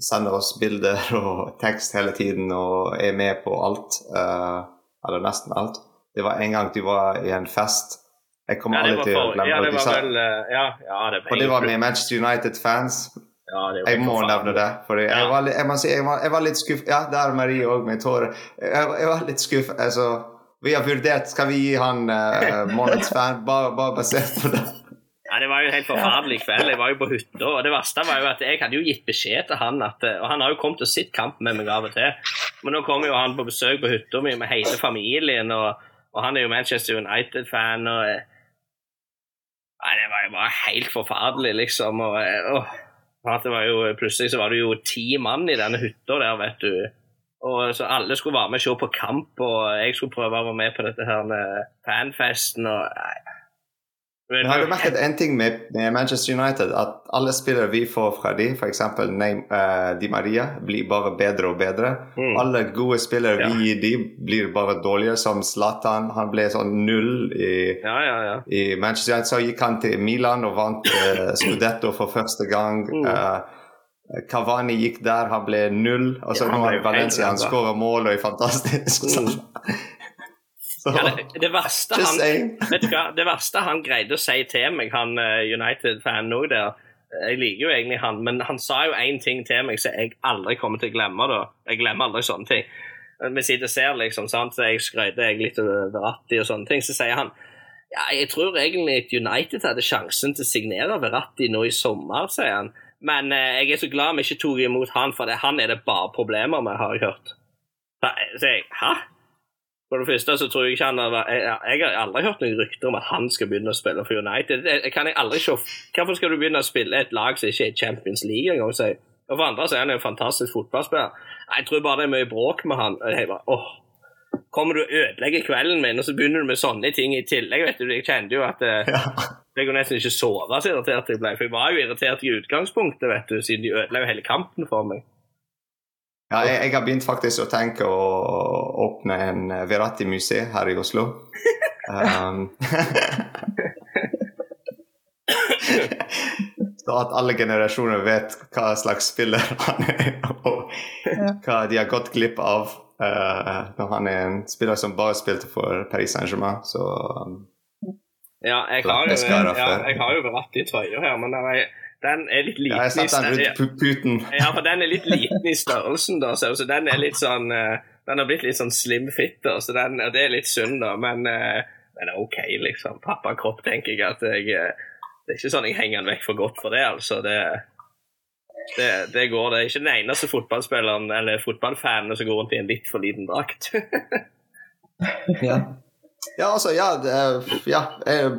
Sender oss bilder og tekst hele tiden og er med på alt. Uh, eller nesten alt. Det var en gang du var i en fest. Jeg kommer ja, aldri til å glemme ja, det. Var vel, ja, ja, det og det var med Manchester United-fans. Ja, jeg må nevne det. For jeg, var, jeg, si, jeg, var, jeg, var, litt skuffet Ja, der er Marie òg med tårer. Jeg, var litt skuffet. Altså, vi har vurdert skal vi gi han uh, månedens fan, bare, bare, basert på det. Ja, Det var jo en helt forferdelig kveld. Jeg var jo på hytta. Og det verste var jo at jeg hadde jo gitt beskjed til han at Og han har jo kommet og sett kamp med meg av og til. Men nå kommer jo han på besøk på hytta mi med hele familien, og, og, han er jo Manchester United-fan. og Nei, det var jo bare helt forferdelig, liksom. Og, og det var jo, plutselig så var det jo ti mann i denne hytta der, vet du. Og så Alle skulle være med og se på kamp, og jeg skulle prøve å være med på dette her med fanfesten. og Men har du merket en ting med, med, Manchester United? At alle spillere vi får fra de, f.eks. Uh, Di Maria, blir bare bedre og bedre. Mm. Alle gode spillere ja. vi gir de, blir bare dårligere. Som Zlatan. Han ble sånn null i, ja, ja, i Manchester United. Så gikk han til Milan og vant uh, Scudetto for første gang. Mm. Uh, Cavani gikk der, han ble null. Og så nå er Valencia, han skårer mål og er fantastisk. Mm. Ja, det, det, verste han, hva, det verste han greide å si til meg, han uh, United-fanen òg der Jeg liker jo egentlig han, men han sa jo én ting til meg som jeg aldri kommer til å glemme. da. Jeg glemmer aldri sånne ting. Vi sitter og ser, liksom, sant? så jeg skrøyter litt over Ratti og sånne ting. Så sier han ja, jeg tror egentlig at United hadde sjansen til å signere Verratti nå i sommer, sier han. Men uh, jeg er så glad vi ikke tok imot han, for det, han er det bare problemer med, har jeg hørt. Så jeg, Hæ? For det første så tror jeg ikke han har jeg, jeg, har aldri hørt noen rykter om at han skal begynne å spille for United. Det, kan jeg aldri se. Hvorfor skal du begynne å spille et lag som ikke er Champions League engang? Og for andre så er han en fantastisk fotballspiller. Jeg tror bare det er mye bråk med han. Jeg bare, åh, Kommer du og ødelegger kvelden min, og så begynner du med sånne ting i tillegg? vet du, Jeg kjente jo at eh, ja. Jeg kunne nesten ikke sove så irritert jeg ble. For jeg var jo irritert i utgangspunktet, vet du, siden de ødela hele kampen for meg. Ja, jeg, jeg, har begynt faktisk å tenke å åpne en Veratti-museum her i Oslo. Um, så at alle generasjoner vet hva slags spiller han er, og hva de har gått glipp av uh, når han er en spiller som bare spilte for Paris Saint-Germain. Så um, ja, jeg har, jo, ja, jeg har jo Verratti-trøya her, men er den er litt liten. Ja, jeg satte den rundt puten. Ja, for den er litt liten i størrelsen, da. Så den er litt sånn uh, Den har blitt litt sånn slim fit, da, så den, det er litt synd, da. Men, det er OK, liksom. Pappakropp, tenker jeg at jeg uh, Det er ikke sånn jeg henger den vekk for godt for det, altså. Det, det, det går, det. er ikke den eneste fotballspilleren eller fotballfanen som går rundt i en litt for liten drakt. ja. Ja, altså, ja, det, ja jeg,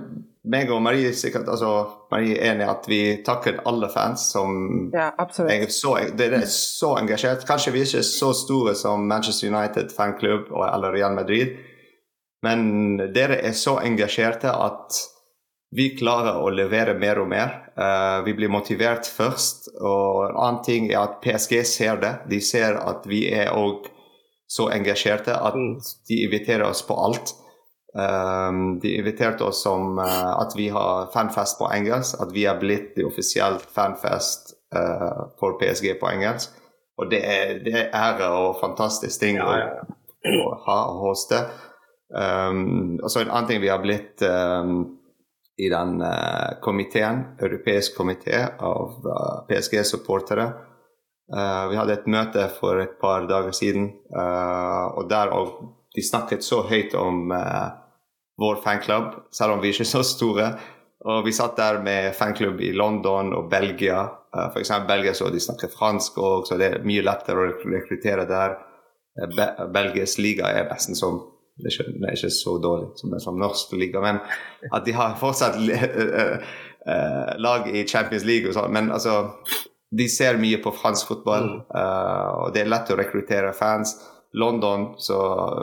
meg og Marie sikkert altså, Marie er enig i at vi takker alle fans som ja, er så, det er så engasjert. Kanskje vi ikke er så store som Manchester United fanklubb eller Real Madrid, men dere er så engasjerte at vi klarer å levere mer og mer. Uh, vi blir motivert først. Og en annen ting er at PSG ser det. De ser at vi er òg så engasjerte at mm. de inviterer oss på alt. Um, de inviterte oss som uh, at vi har fanfest på engelsk, at vi har blitt det offisielt fanfest uh, for PSG på engelsk. Og det er, det er ære og fantastisk ting ja, ja. Å, å, ha og hoste. Um, og så en annen ting vi har blitt um, i den uh, komiteen, europeisk komité av PSG-supportere. vi hadde et møte for et par dager siden, og der og de snakket så høyt om uh, vår fanklubb, selv om vi ikke er så store. Og vi satt der med fanklubb i London og Belgia. Uh, eksempel F.eks. Belgia så de snakker fransk og, så det er mye lettere å rekruttere der. Be Belgias liga er nesten som det er, ikke, det er ikke så dårlig som som norsk liga, men at de har fortsatt lag i Champions League og sånn. Men altså, de ser mye på fransk fotball, og det er lett å rekruttere fans. London, så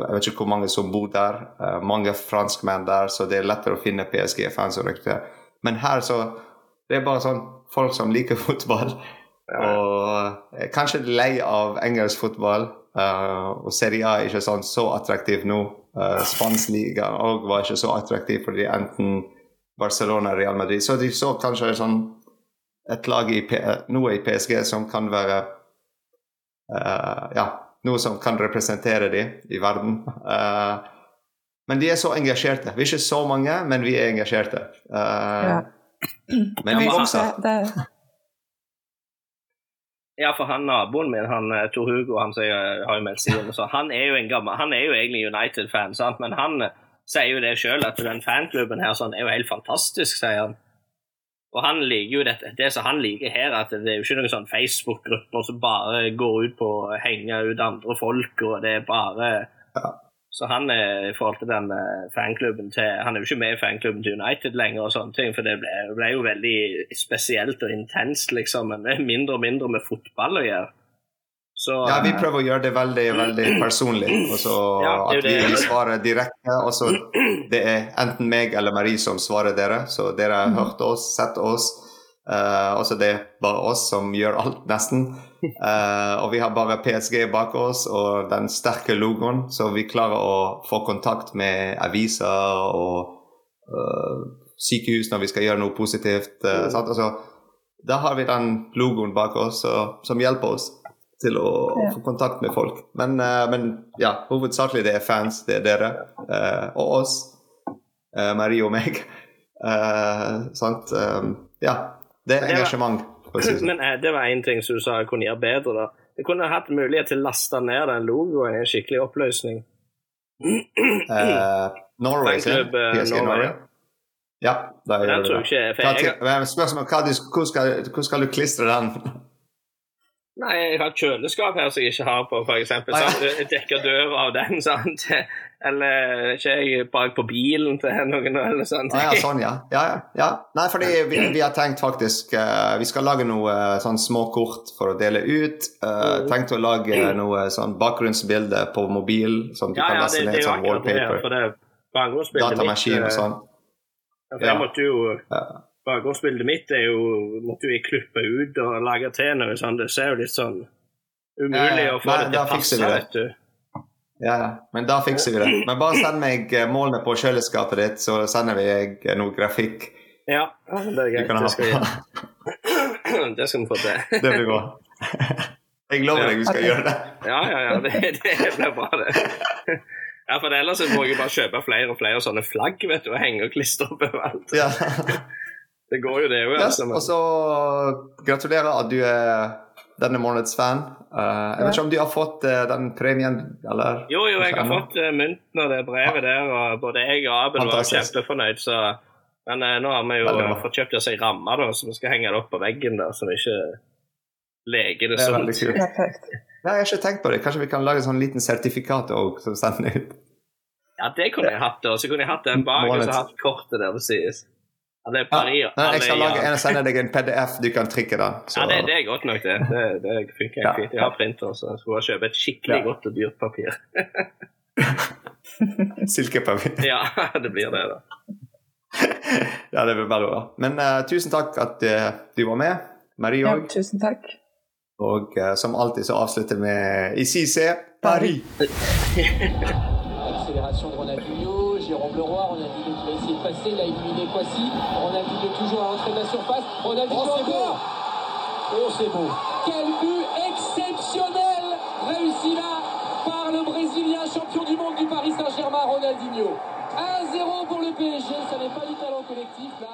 jeg vet ikke hvor mange som bor der. Uh, mange franskmenn der, så det er lettere å finne PSG-fans og rekruttere. Men her så Det er bare sånn folk som liker fotball. Ja. Og er kanskje lei av engelsk fotball. Uh, og Serie A er ikke sånn så attraktiv nå. Uh, Spansk liga òg var ikke så attraktiv fordi enten Barcelona eller Real Madrid. Så de så kanskje sånn et lag i P noe i PSG som kan være uh, Ja noe som kan representere dem i verden. Uh, men de er så engasjerte. Vi er ikke så mange, men vi er engasjerte. Uh, ja. Men vi vokser. Ja, for han naboen min, han eh, Tor Hugo, han som har jo meldt seg inn, han er jo en gammel, han er jo egentlig United-fan, men han sier jo det sjøl, at den fanklubben her sånn, er jo helt fantastisk, sier han. Og han liker jo dette. Det som han liker her, at det er jo ikke noen sånn Facebook-grupper som bare går ut på å henge ut andre folk, og det er bare ja. Så han er i forhold til den eh, fanklubben til Han er jo ikke med i fanklubben til United lenger, og sånne ting, for det ble, ble jo veldig spesielt og intenst, liksom. Men det er mindre og mindre med fotball å gjøre. Så, Ja, vi prøver å gjøre det veldig veldig personlig. Og så Ja, At jo vi det. svarer direkte. Og så det er enten meg eller Marie som svarer dere. Så dere har hørt oss, sett oss. Uh, også det er bare oss som gjør alt, nesten. Uh, og vi har bare PSG bak oss og den sterke logoen, så vi klarer å få kontakt med aviser og uh, sykehus når vi skal gjøre noe positivt. eh, sant? Altså, da har vi den logoen bak oss så, som hjelper oss til å Ja. få kontakt med folk. Men, eh, men ja, hovedsakelig det er fans, det er dere eh, og oss. eh, Marie og meg. Eh, sant? Ja, det er det engasjement. det sånn. Men det var én ting som du sa jeg kunne gjøre bedre. da. Jeg kunne hatt mulighet til å laste ned den logoen i en skikkelig oppløsning. Uh, Norway, sin. Fanklubb, eh, PSG Norway. Norway. Ja, gjør du tror det. jeg ikke Hva for til- jeg, men Spørsmål hva skal, hvor skal du klistre den? Nei, jeg har et kjøleskap her som jeg ikke har på, sant? Jeg dekker døra av den, sant? Eller ikke jeg bak på bilen til noen eller sånt. Ah, ja, sånn, ja. ja, ja, ja. Nei, fordi vi, vi har tenkt faktisk uh, Vi skal lage noe eh, sånn små kort for å dele ut. Uh, tenkt å lage noe sånn bakgrunnsbilde på mobil som du Ja, kan laste det ned som akkurat det. wallpaper. For det Datamaskin og sånn. Ja, for jeg måtte jo. Bakgrunnsbildet mitt er jo måtte jo jeg klippe ut og lage til noe sånt. Det ser jo litt sånn umulig Ja, ja. å få Nei, det til å passe, fikser vi det. vet du. Ja. Men da fikser vi det. Men bare send meg eh, målene på kjøleskapet ditt, så sender vi deg noe grafikk. Ja, det er greit. Det skal vi. Det skal vi få til. Det blir bra. Jeg lover deg vi skal gjøre det. Ja, ja, ja. Det, det blir bra, det. Ja, for ellers må jeg bare kjøpe flere og flere sånne flagg vet du, og henge og klistre opp overalt. Ja. Det går jo, det òg. Yes, og så gratulerer at du er denne måneds fan. Uh, jeg vet ikke om du har fått uh, den premien, eller? Jo, jo, jeg har fått uh, mynten og det brevet der, og både jeg og Abel var Fantastisk. kjempefornøyd, så Men nå har vi jo fått kjøpt oss ei ramme, da, så vi skal henge det opp på veggen der, så vi ikke leker det Det er sånn. veldig kult. Nei, jeg har ikke tenkt på det. Kanskje vi kan lage en sånn liten sertifikat òg, som sender ut. Ja, det kunne jeg hatt, da. Så kunne jeg hatt den bak, og så hatt kortet der det sies. Ja, det er Ja, nei, jeg skal lage en og sende deg en PDF du kan trykke den. Så. Ja, det, det er godt nok, det. Det, det funker Ja. fint. Jeg har printer, så jeg skulle bare kjøpe et skikkelig Ja. godt og dyrt papir. Silkepapir. Ja, det blir det, da. ja, det blir bare bra. Men uh, tusen takk at uh, du var med. Marie Ja, tusen takk. Og uh, som alltid så avslutter vi i CC Paris. Accélération de Ronaldinho, Jérôme Leroy, Ronaldinho qui va essayer de passer, il a éliminé Kwasi, Ronaldinho Oh, c'est encore Oh c'est beau. Quel but exceptionnel réussi là par le Brésilien champion du monde du Paris Saint-Germain, Ronaldinho. 1-0 pour le PSG, ça n'est pas du talent collectif là,